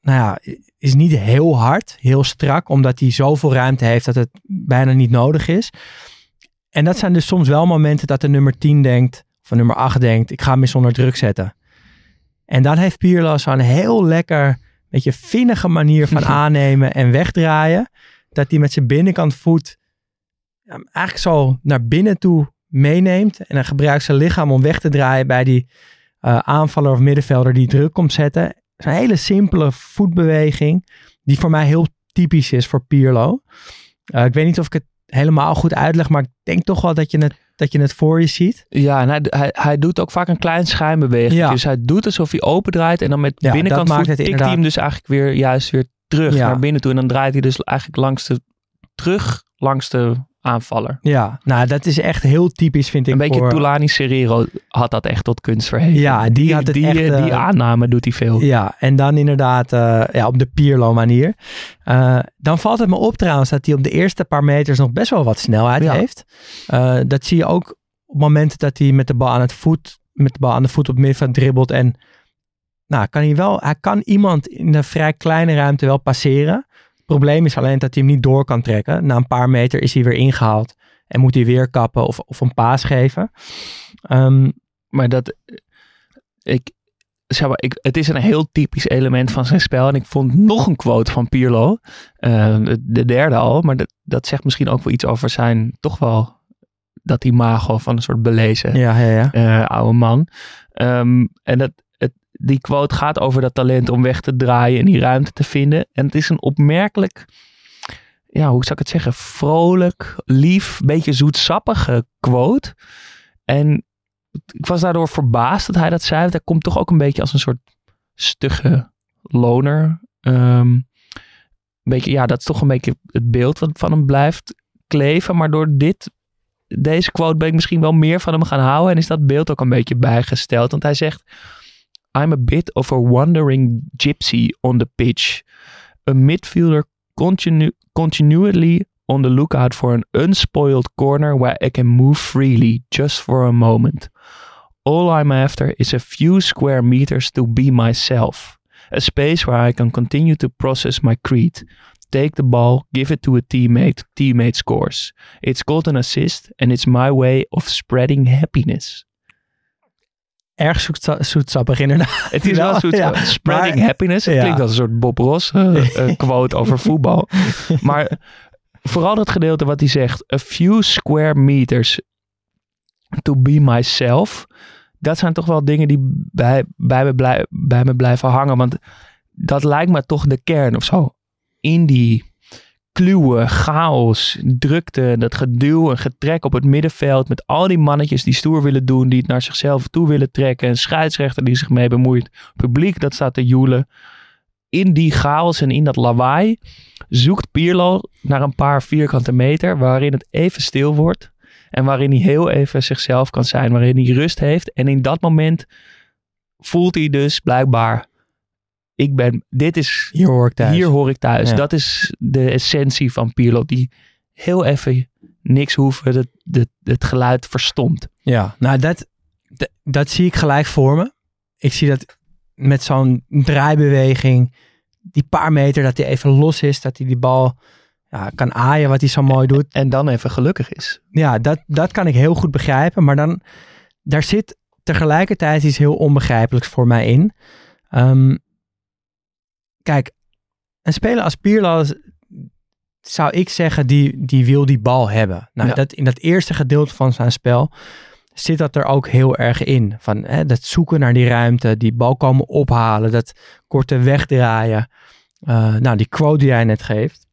nou ja, is niet heel hard, heel strak, omdat hij zoveel ruimte heeft dat het bijna niet nodig is. En dat zijn dus soms wel momenten dat de nummer 10 denkt, of de nummer 8 denkt, ik ga hem eens onder druk zetten. En dan heeft Pirlo zo'n heel lekker, beetje vinnige manier van aannemen en wegdraaien. Dat hij met zijn binnenkant voet ja, eigenlijk zo naar binnen toe meeneemt. En dan gebruikt zijn lichaam om weg te draaien bij die eh, aanvaller of middenvelder die druk komt zetten. Het is een hele simpele voetbeweging die voor mij heel typisch is voor Pirlo. Eh, ik weet niet of ik het helemaal goed uitleg, maar ik denk toch wel dat je het, dat je het voor je ziet. Ja, en hij, hij, hij doet ook vaak een klein schijnbeweging. Ja. Dus hij doet alsof hij open draait. En dan met Ja, binnenkant voet het tikt hij hem inderdaad- dus eigenlijk weer juist weer terug Ja. naar binnen toe. En dan draait hij dus eigenlijk langs de, terug langs de aanvaller. Ja, nou dat is echt heel typisch vind ik Een beetje voor... Tulani Serrero had dat echt tot kunst verheven. Ja, die had het die, echt, die eh, aanname doet hij veel. Ja, en dan inderdaad eh, ja, op de Pierlo manier. Eh, dan valt het me op trouwens dat hij op de eerste paar meters nog best wel wat snelheid Ja. heeft. Dat zie je ook op momenten dat hij met de bal aan het voet, met de bal aan de voet op middenveld dribbelt. En nou, kan hij wel, hij kan iemand in een vrij kleine ruimte wel passeren. Het probleem is alleen dat hij hem niet door kan trekken. Na een paar meter is hij weer ingehaald en moet hij weer kappen of, of een paas geven. Ehm, Maar dat, ik, zeg maar, ik, het is een heel typisch element van zijn spel. En ik vond nog een quote van Pirlo, eh, de derde al. Maar dat, dat zegt misschien ook wel iets over zijn, toch wel, dat imago van een soort belezen ja, ja, ja. eh, oude man. Ehm, en dat, die quote gaat over dat talent om weg te draaien en die ruimte te vinden. En het is een opmerkelijk, ja, hoe zou ik het zeggen, vrolijk, lief, beetje zoetsappige quote. En ik was daardoor verbaasd dat hij dat zei. Want hij komt toch ook een beetje als een soort stugge loner. Ehm, een beetje, ja, dat is toch een beetje het beeld wat van hem blijft kleven. Maar door dit, deze quote ben ik misschien wel meer van hem gaan houden. En is dat beeld ook een beetje bijgesteld. Want hij zegt, I'm a bit of a wandering gypsy on the pitch. A midfielder continu continually on the lookout for an unspoiled corner where I can move freely just for a moment. All I'm after is a few square meters to be myself. A space where I can continue to process my creed. Take the ball, give it to a teammate, teammate scores. It's called an assist and it's my way of spreading happiness. Erg zoetsa- zoetsappig inderdaad. Het is wel zo'n ja. spreading Maar- happiness. Het ja. klinkt als een soort Bob Ross eh, eh, quote over voetbal. Maar vooral dat gedeelte wat hij zegt. A few square meters to be myself. Dat zijn toch wel dingen die bij, bij, me, blij, bij me blijven hangen. Want dat lijkt me toch de kern of zo. In die kluwen, chaos, drukte, dat geduw en getrek op het middenveld. Met al die mannetjes die stoer willen doen, die het naar zichzelf toe willen trekken. Een scheidsrechter die zich mee bemoeit. Publiek dat staat te joelen. In die chaos en in dat lawaai zoekt Pierlo naar een paar vierkante meter waarin het even stil wordt. En waarin hij heel even zichzelf kan zijn, waarin hij rust heeft. En in dat moment voelt hij dus blijkbaar, ik ben, dit is Hier hoor ik thuis. hier hoor ik thuis. Ja. Dat is de essentie van Pirlo. Die heel even niks hoeven. Het, het, het geluid verstomt. Ja, nou dat, dat, dat zie ik gelijk voor me. Ik zie dat met zo'n draaibeweging, die paar meter dat hij even los is, dat hij die bal ja, kan aaien, wat hij zo mooi doet. En dan even gelukkig is. Ja, dat, dat kan ik heel goed begrijpen, maar dan, daar zit tegelijkertijd iets heel onbegrijpelijks voor mij in. Kijk, een speler als Pirlo zou ik zeggen, die, die wil die bal hebben. Nou, Ja. dat, in dat eerste gedeelte van zijn spel zit dat er ook heel erg in. Van hè, dat zoeken naar die ruimte, die bal komen ophalen, dat korte wegdraaien. Eh, nou, die quote die jij net geeft.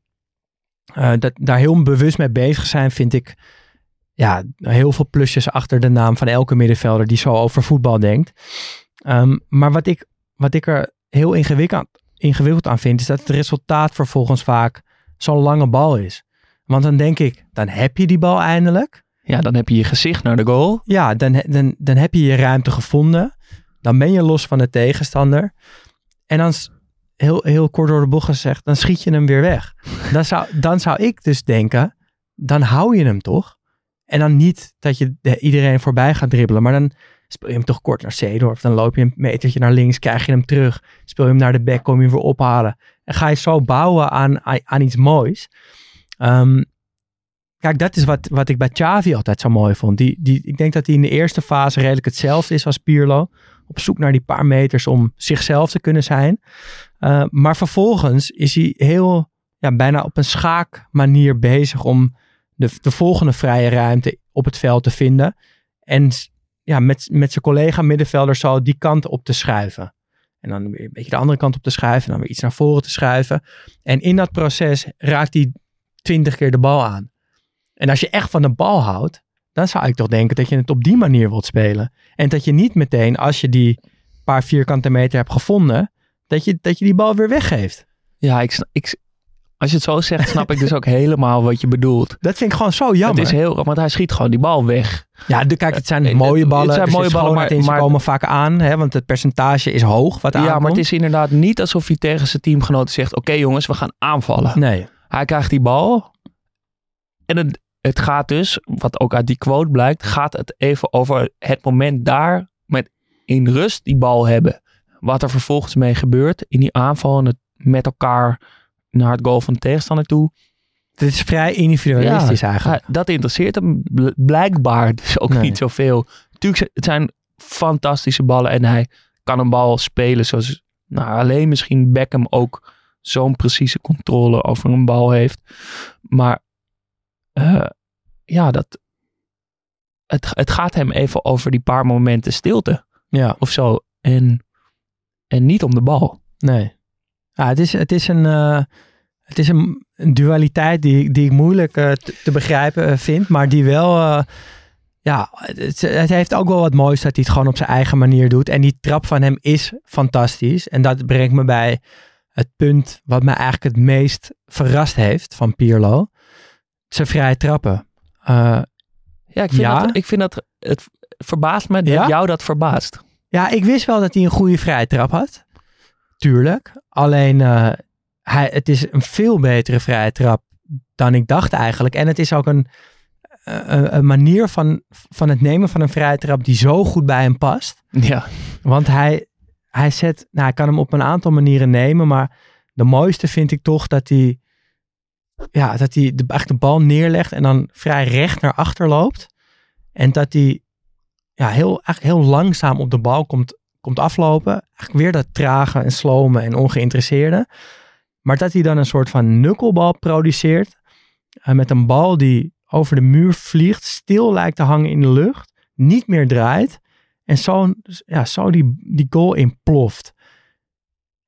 eh, dat daar heel bewust mee bezig zijn, vind ik, ja, heel veel plusjes achter de naam van elke middenvelder die zo over voetbal denkt. Ehm, maar wat ik, wat ik er heel ingewikkeld, ingewikkeld aan vind, is dat het resultaat vervolgens vaak zo'n lange bal is. Want dan denk ik, dan heb je die bal eindelijk. Ja, dan heb je je gezicht naar de goal. Ja, dan, dan, dan heb je je ruimte gevonden. Dan ben je los van de tegenstander. En dan, heel, heel kort door de bocht gezegd, dan schiet je hem weer weg. Dan zou, dan zou ik dus denken, dan hou je hem toch? En dan niet dat je de- iedereen voorbij gaat dribbelen, maar dan speel je hem toch kort naar Seedorf. Dan loop je een metertje naar links, krijg je hem terug. Speel je hem naar de back, kom je hem weer ophalen. En ga je zo bouwen aan, aan, iets moois. Ehm, kijk, dat is wat, wat ik bij Xavi altijd zo mooi vond. Die, die, ik denk dat hij in de eerste fase redelijk hetzelfde is als Pirlo. Op zoek naar die paar meters om zichzelf te kunnen zijn. Uh, maar vervolgens is hij heel, ja, bijna op een schaakmanier bezig om de, de volgende vrije ruimte op het veld te vinden. En ja, met, met zijn collega middenvelder zo die kant op te schuiven. En dan weer een beetje de andere kant op te schuiven. En dan weer iets naar voren te schuiven. En in dat proces raakt hij twintig keer de bal aan. En als je echt van de bal houdt, dan zou ik toch denken dat je het op die manier wilt spelen. En dat je niet meteen, als je die paar vierkante meter hebt gevonden, dat je, dat je die bal weer weggeeft. Ja, ik, ik, als je het zo zegt, snap ik dus ook helemaal wat je bedoelt. Dat vind ik gewoon zo jammer. Het is heel, want hij schiet gewoon die bal weg. Ja, de, kijk, het zijn uh, mooie ballen. Het zijn dus mooie ballen, maar, maar komen vaak aan, hè, want het percentage is hoog. Wat ja, aankomt. maar het is inderdaad niet alsof hij tegen zijn teamgenoten zegt: Oké, okay, jongens, we gaan aanvallen. Nee. Hij krijgt die bal. En het, het gaat dus, wat ook uit die quote blijkt, gaat het even over het moment daar met in rust die bal hebben. Wat er vervolgens mee gebeurt in die aanval en het met elkaar naar het goal van de tegenstander toe. Het is vrij individualistisch ja, eigenlijk. Dat interesseert hem blijkbaar dus ook nee. niet zoveel. Natuurlijk, het zijn fantastische ballen en hij kan een bal spelen zoals nou, alleen misschien Beckham ook zo'n precieze controle over een bal heeft. Maar uh, ja, dat, het, het gaat hem even over die paar momenten stilte. Ja. Of zo. En, en niet om de bal. Nee. Ja, het, is, het is een... Uh, het is een, een, dualiteit die, die ik moeilijk uh, te, te, begrijpen uh, vind, maar die wel. Uh, ja, het, het, heeft ook wel wat moois dat hij het gewoon op zijn eigen manier doet. En die trap van hem is fantastisch. En dat brengt me bij het punt wat me eigenlijk het meest verrast heeft van Pirlo. Zijn vrije trappen. ja, ik vind, ja. Dat, ik vind dat. Het verbaast me dat ja? jou dat verbaast. Ja, ik wist wel dat hij een goede vrije trap had. Tuurlijk. Alleen hij, het is een veel betere vrije trap dan ik dacht eigenlijk. En het is ook een, een, een, manier van, van het nemen van een vrije trap die zo goed bij hem past. Ja. Want hij, hij zet, nou, hij kan hem op een aantal manieren nemen, maar de mooiste vind ik toch dat hij, ja, dat hij de, eigenlijk de bal neerlegt en dan vrij recht naar achter loopt. En dat hij ja, heel, eigenlijk heel langzaam op de bal komt, komt aflopen. Eigenlijk weer dat trage en slome en ongeïnteresseerde. Maar dat hij dan een soort van nukkelbal produceert. Uh, met een bal die over de muur vliegt. Stil lijkt te hangen in de lucht. Niet meer draait. En zo, ja, zo die, die goal inploft.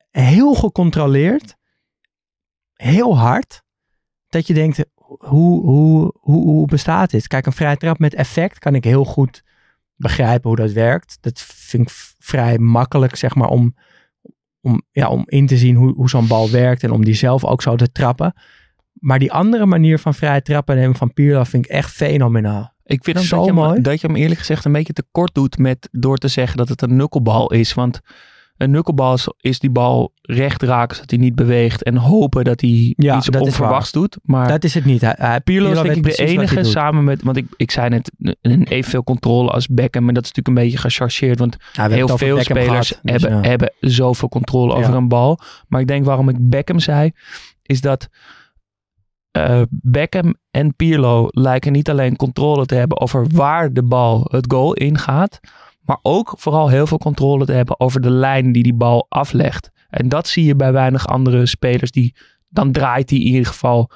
Heel gecontroleerd. Heel hard. Dat je denkt, hoe, hoe, hoe, hoe bestaat dit? Kijk, een vrije trap met effect kan ik heel goed begrijpen hoe dat werkt. Dat vind ik vrij makkelijk, zeg maar, om om, ja, om in te zien hoe, hoe zo'n bal werkt en om die zelf ook zo te trappen. Maar die andere manier van vrij trappen nemen van Pirlo vind ik echt fenomenaal. Ik vind zo dat je, mooi. Hem, dat je hem eerlijk gezegd een beetje tekort doet met door te zeggen dat het een nukkelbal is. Want een nukkelbal is, is die bal recht raken zodat hij niet beweegt en hopen dat hij ja, iets dat onverwachts doet. Maar dat is het niet. Hij, hij, Pirlo is denk ik de enige samen met, want ik, ik zei net, een evenveel controle als Beckham. En dat is natuurlijk een beetje gechargeerd, want ja, heel veel Beckham spelers gehad, dus hebben, ja. hebben zoveel controle over een bal. Maar ik denk waarom ik Beckham zei, is dat uh, Beckham en Pirlo lijken niet alleen controle te hebben over waar de bal het goal ingaat, maar ook vooral heel veel controle te hebben over de lijn die die bal aflegt. En dat zie je bij weinig andere spelers. Die, dan draait hij in ieder geval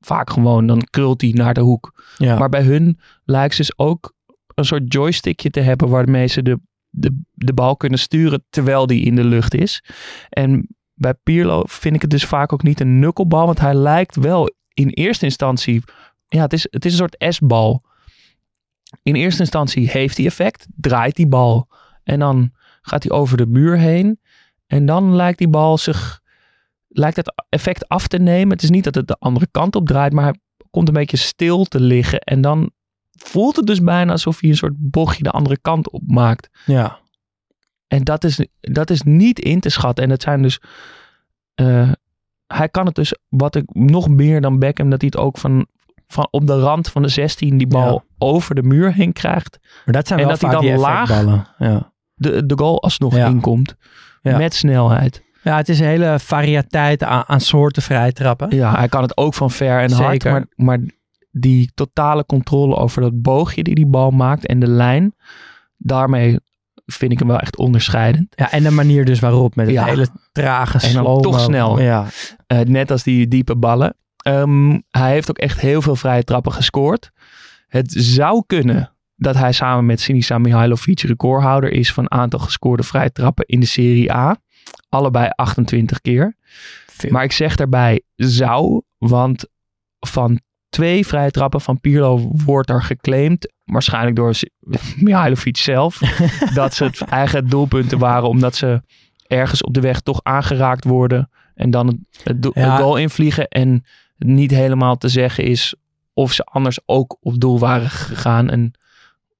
vaak gewoon, dan krult hij naar de hoek. Ja. Maar bij hun lijkt ze dus ook een soort joystickje te hebben waarmee ze de, de, de bal kunnen sturen terwijl die in de lucht is. En bij Pirlo vind ik het dus vaak ook niet een nukkelbal, want hij lijkt wel in eerste instantie, ja, het is, het is een soort S-bal. In eerste instantie heeft hij effect, draait die bal en dan gaat hij over de muur heen. En dan lijkt die bal zich, lijkt het effect af te nemen. Het is niet dat het de andere kant op draait, maar hij komt een beetje stil te liggen. En dan voelt het dus bijna alsof hij een soort bochtje de andere kant op maakt. Ja. En dat is, dat is niet in te schatten. En het zijn dus. eh, hij kan het dus, wat ik nog meer dan Beckham, dat hij het ook van, van op de rand van de 16 die bal Ja. over de muur heen krijgt. Maar dat zijn En wel dat hij dan laag-. Ja. De, de goal alsnog Ja. inkomt. Met snelheid. ja, het is een hele variëteit aan, aan soorten vrije trappen. Ja, hij kan het ook van ver en hard. Zeker. Maar, maar die totale controle over dat boogje die die bal maakt en de lijn. Daarmee vind ik hem wel echt onderscheidend. Ja, en de manier dus waarop, met het Ja. hele trage En dan slow toch snel. Ja, Eh, net als die diepe ballen. Ehm, hij heeft ook echt heel veel vrije trappen gescoord. Het zou kunnen dat hij samen met Sinisa Mihailovic recordhouder is van aantal gescoorde vrije trappen in de Serie A. Allebei 28 keer. Veel. Maar ik zeg daarbij zou, want van twee vrije trappen van Pirlo wordt er geclaimd, waarschijnlijk door Mihailovic zelf, dat ze het eigen doelpunten waren omdat ze ergens op de weg toch aangeraakt worden en dan het, het, doel- Ja. het goal invliegen en niet helemaal te zeggen is of ze anders ook op doel waren gegaan. En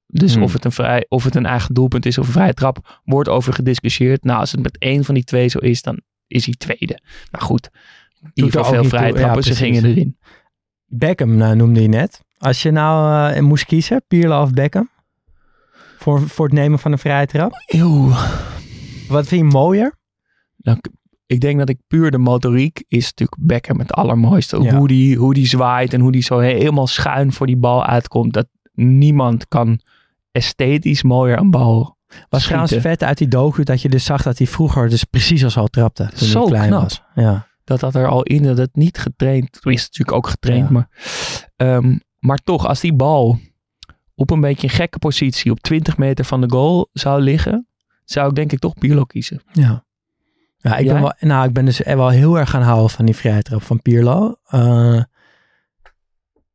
dus Hmm. of, het een vrij, of het een eigen doelpunt is of een vrije trap, wordt over gediscussieerd. Nou, als het met één van die twee zo is, dan is hij tweede. Nou goed, er Ieder ook veel vrije toe. Ja, trappen, ze gingen erin. Beckham nou, noemde je net. Als je nou eh, moest kiezen, Pirlo of Beckham? Voor, voor het nemen van een vrije trap? Eeuw. Wat vind je mooier? Nou, ik- denk dat ik puur de motoriek is natuurlijk Beckham het allermooiste. Ja. Hoe, die, hoe die zwaait en hoe die zo helemaal schuin voor die bal uitkomt. Dat niemand kan esthetisch mooier een bal Was trouwens vet uit die docu dat je dus zag dat hij vroeger dus precies al zo trapte. Toen Zo hij klein knap. was. Ja. Dat dat er al in, dat het niet getraind, het is natuurlijk ook getraind, Ja. maar, ehm, maar toch, als die bal op een beetje een gekke positie op 20 meter van de goal zou liggen, zou ik denk ik toch Pirlo kiezen. Ja. Ja, ik ben, wel, nou, ik ben dus wel heel erg gaan houden van die vrije trap van Pirlo. Eh,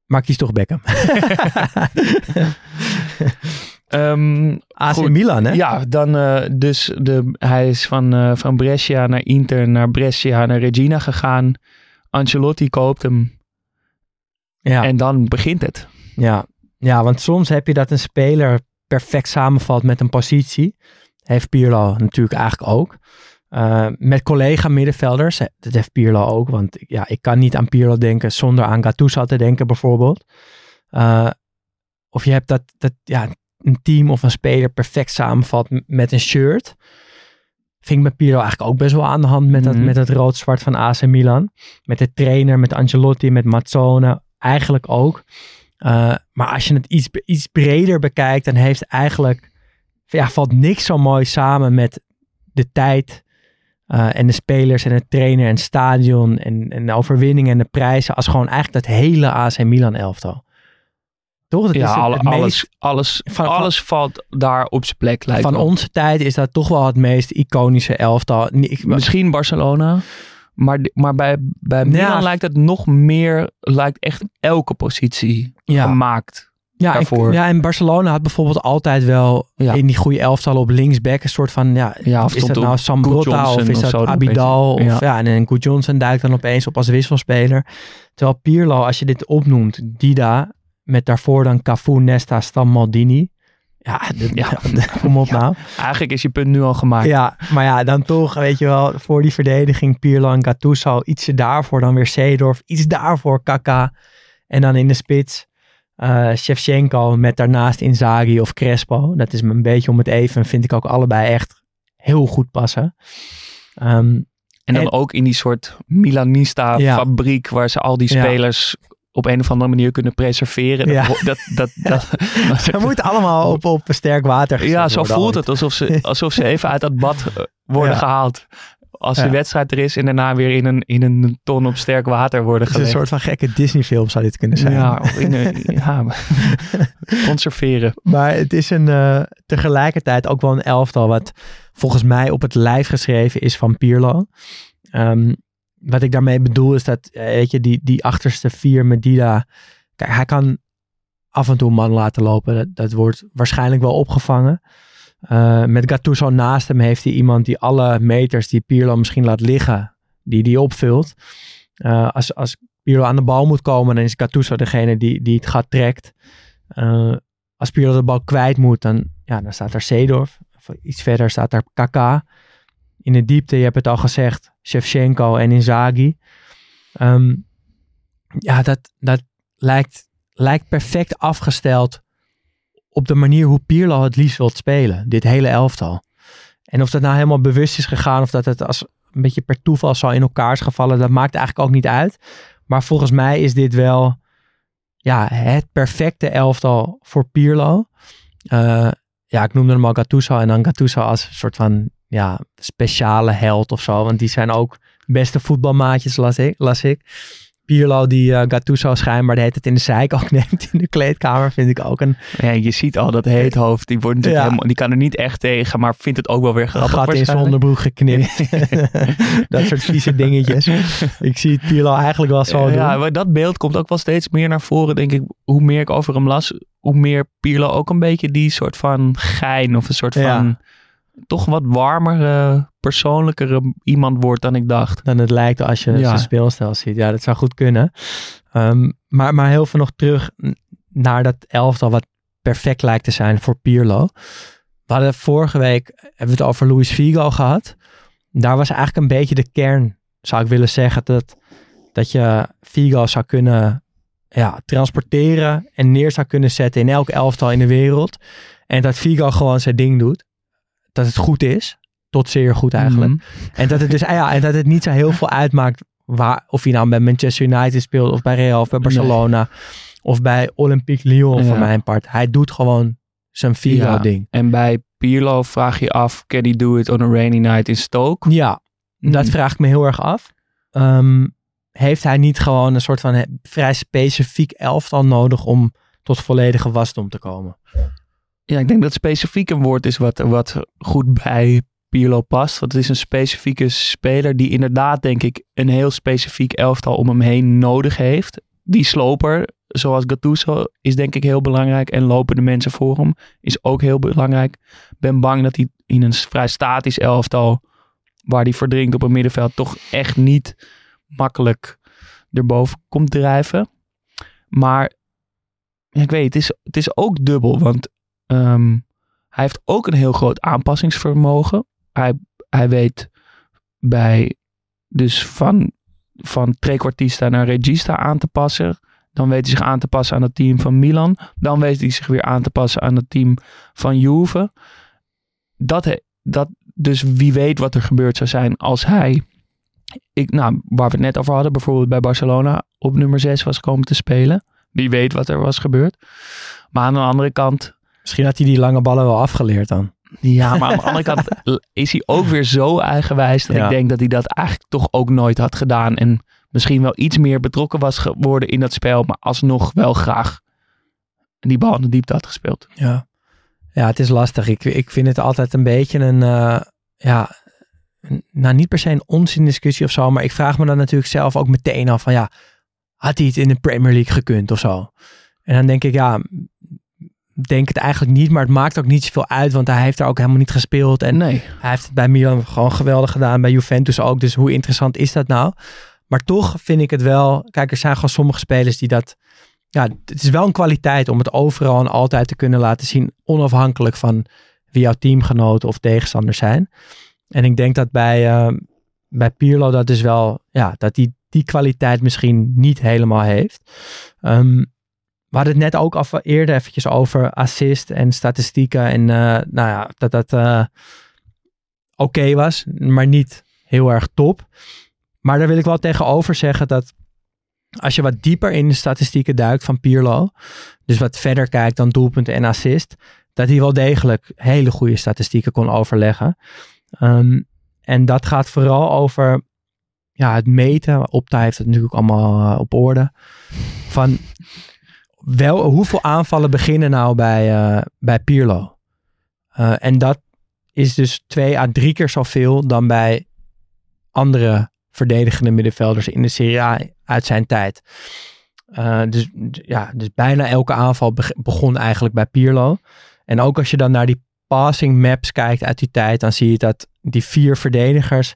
maar kies toch Beckham. Ehm, AC Goed. Milan, hè? Ja, dan eh, dus de, hij is van, eh, van Brescia naar Inter, naar Brescia, naar Regina gegaan. Ancelotti koopt hem Ja. en dan begint het. Ja. ja, want soms heb je dat een speler perfect samenvalt met een positie. Heeft Pirlo natuurlijk eigenlijk ook. Eh, met collega middenvelders, dat heeft Pirlo ook. Want ja, ik kan niet aan Pirlo denken zonder aan Gattuso te denken bijvoorbeeld. Eh, of je hebt dat, dat ja, een team of een speler perfect samenvalt m- met een shirt. Vind ik met Pirlo eigenlijk ook best wel aan de hand met, dat, Mhm. met het rood-zwart van AC Milan. Met de trainer, met Ancelotti, met Mazzone. Eigenlijk ook. Uh, maar als je het iets, iets breder bekijkt, dan heeft eigenlijk, ja, valt niks zo mooi samen met de tijd uh, en de spelers en de trainer en het stadion en, en de overwinningen en de prijzen, als gewoon eigenlijk dat hele AC Milan elftal. Toch? Dat ja, is het, alle- het alles, meest, alles, van- alles valt daar op zijn plek. Lijkt van onze tijd is dat toch wel het meest iconische elftal. Ik, Misschien Barcelona. Maar, maar bij, bij Milan Ja. lijkt het nog meer, lijkt echt elke positie ja, gemaakt. Ja, en, ja, en Barcelona had bijvoorbeeld altijd wel Ja. in die goede elftal op linksback een soort van, ja, Ja, of is dat nou Sam Good Brotta Johnson of is dat Abidal? Of, ja. en en Good Johnson duikt dan opeens op als wisselspeler. Terwijl Pirlo, als je dit opnoemt, Dida, met daarvoor dan Cafu, Nesta, Stam, Maldini. Ja, dit- Ja. kom op nou. Eigenlijk is je punt nu al gemaakt. Ja, maar ja, dan toch, weet je wel, voor die verdediging Pirlo en Gattuso, ietsje daarvoor dan weer Seedorf, iets daarvoor Kaka. En dan in de spits eh Shevchenko met daarnaast Inzaghi of Crespo. Dat is me een beetje om het even, vind ik ook allebei echt heel goed passen. Ehm, En dan En- ook in die soort Milanista Ja. fabriek waar ze al die Ja. spelers op een of andere manier kunnen preserveren. Ja. Dat, dat, dat, dat, Ze moeten allemaal op, op sterk water ja, zo voelt ooit. het. Alsof ze, alsof ze even uit dat bad eh, worden Ja. gehaald. Als de wedstrijd er is en daarna weer in een, in een ton op sterk water worden Het is een gelegd. soort van gekke Disney film zou dit kunnen zijn. Ja, of in een, ja, conserveren. Maar het is een, eh, tegelijkertijd ook wel een elftal wat volgens mij op het lijf geschreven is van Pirlo. Ehm, wat ik daarmee bedoel is dat, eh, weet je, die, die achterste vier met Dida. Kijk, hij kan af en toe een man laten lopen. Dat, dat wordt waarschijnlijk wel opgevangen. Uh, met Gattuso naast hem heeft hij iemand die alle meters die Pirlo misschien laat liggen, die die opvult. Uh, als, als Pirlo aan de bal moet komen, dan is Gattuso degene die, die het gaat trekt. Uh, als Pirlo de bal kwijt moet, dan, ja, dan staat er Seedorf. Iets verder staat er Kaka. In de diepte, je hebt het al gezegd, Shevchenko en Inzaghi. Um, ja, dat, dat lijkt, lijkt perfect afgesteld op de manier hoe Pirlo het liefst wilt spelen. Dit hele elftal. En of dat nou helemaal bewust is gegaan of dat het als een beetje per toeval zo in elkaar is gevallen, dat maakt eigenlijk ook niet uit. Maar volgens mij is dit wel ja, het perfecte elftal voor Pirlo. Uh, ja, ik noemde hem al Gattuso en dan Gattuso als een soort van ja, speciale held of zo. Want die zijn ook beste voetbalmaatjes, las ik. Las ik. Pirlo die uh, Gattuso schijnbaar de het in de zeik ook neemt in de kleedkamer, vind ik ook een... Ja, je ziet al dat heethoofd, die, wordt natuurlijk helemaal, die kan er niet echt tegen, maar vindt het ook wel weer grappig. Gat in zijn onderbroek geknipt. dat soort vieze dingetjes. Ik zie Pirlo eigenlijk wel zo ja, dat beeld komt ook wel steeds meer naar voren, denk ik. Hoe meer ik over hem las, hoe meer Pirlo ook een beetje die soort van gein of een soort van... Ja toch wat warmer, persoonlijkere iemand wordt dan ik dacht. Dan het lijkt als je ja. zijn speelstijl ziet. Ja, dat zou goed kunnen. Um, maar, maar heel veel nog terug naar dat elftal wat perfect lijkt te zijn voor Pirlo. We hadden vorige week, hebben we het over Luis Figo gehad. Daar was eigenlijk een beetje de kern, zou ik willen zeggen, dat, dat je Figo zou kunnen ja, transporteren en neer zou kunnen zetten in elk elftal in de wereld. En dat Figo gewoon zijn ding doet dat het goed is. Tot zeer goed eigenlijk. Mhm. En dat het dus ja, en dat het niet zo heel veel uitmaakt waar, of je nou bij Manchester United speelt, of bij Real, of bij Barcelona, of bij Olympique Lyon Ja. voor mijn part. Hij doet gewoon zijn Figo-ding. En bij Pirlo vraag je af, can he do it on a rainy night in Stoke? Ja, dat Mm. vraag ik me heel erg af. Ehm, heeft hij niet gewoon een soort van vrij specifiek elftal nodig om tot volledige wasdom te komen? Ja, ik denk dat specifiek een woord is wat, wat goed bij Pirlo past. Want het is een specifieke speler die inderdaad, denk ik, een heel specifiek elftal om hem heen nodig heeft. Die sloper, zoals Gattuso, is denk ik heel belangrijk. En lopen de mensen voor hem is ook heel belangrijk. Ik ben bang dat hij in een vrij statisch elftal, waar hij verdrinkt op een middenveld, toch echt niet makkelijk erboven komt drijven. Maar ja, ik weet, het is, het is ook dubbel, want Ehm, hij heeft ook een heel groot aanpassingsvermogen. Hij, hij weet bij, dus van, van trequartista naar regista aan te passen. Dan weet hij zich aan te passen aan het team van Milan. Dan weet hij zich weer aan te passen aan het team van Juve. Dat, dat, dus wie weet wat er gebeurd zou zijn als hij, ik, nou, waar we het net over hadden, bijvoorbeeld bij Barcelona op nummer 6 was komen te spelen. Wie weet wat er was gebeurd. Maar aan de andere kant, Misschien had hij die lange ballen wel afgeleerd dan. ja, maar aan de andere kant is hij ook weer zo eigenwijs dat Ja. ik denk dat hij dat eigenlijk toch ook nooit had gedaan. En misschien wel iets meer betrokken was geworden in dat spel, maar alsnog wel graag die bal in de diepte had gespeeld. Ja, ja het is lastig. Ik, ik vind het altijd een beetje een, eh, ja, nou niet per se een onzin-discussie of zo, maar ik vraag me dan natuurlijk zelf ook meteen af van ja, had hij het in de Premier League gekund of zo? En dan denk ik, ja, denk het eigenlijk niet, maar het maakt ook niet zoveel uit, want hij heeft daar ook helemaal niet gespeeld en Nee. hij heeft het bij Milan gewoon geweldig gedaan, bij Juventus ook, dus hoe interessant is dat nou? Maar toch vind ik het wel, kijk, er zijn gewoon sommige spelers die dat ja, het is wel een kwaliteit om het overal en altijd te kunnen laten zien, onafhankelijk van wie jouw teamgenoten of tegenstanders zijn. En ik denk dat bij, eh, bij Pirlo dat dus wel, ja, dat hij die kwaliteit misschien niet helemaal heeft. Ehm, we hadden het net ook af, eerder eventjes over assist en statistieken en eh, nou ja, dat dat eh, oké was, maar niet heel erg top. Maar daar wil ik wel tegenover zeggen dat als je wat dieper in de statistieken duikt van Pirlo, dus wat verder kijkt dan doelpunten en assist, dat hij wel degelijk hele goede statistieken kon overleggen. Ehm, en dat gaat vooral over ja, het meten. Opta heeft het natuurlijk allemaal eh, op orde. Van wel, hoeveel aanvallen beginnen nou bij, eh, bij Pirlo? Eh, en dat is dus twee à drie keer zoveel dan bij andere verdedigende middenvelders in de Serie A uit zijn tijd. Eh, dus, ja, dus bijna elke aanval beg- begon eigenlijk bij Pirlo. En ook als je dan naar die passing maps kijkt uit die tijd, dan zie je dat die vier verdedigers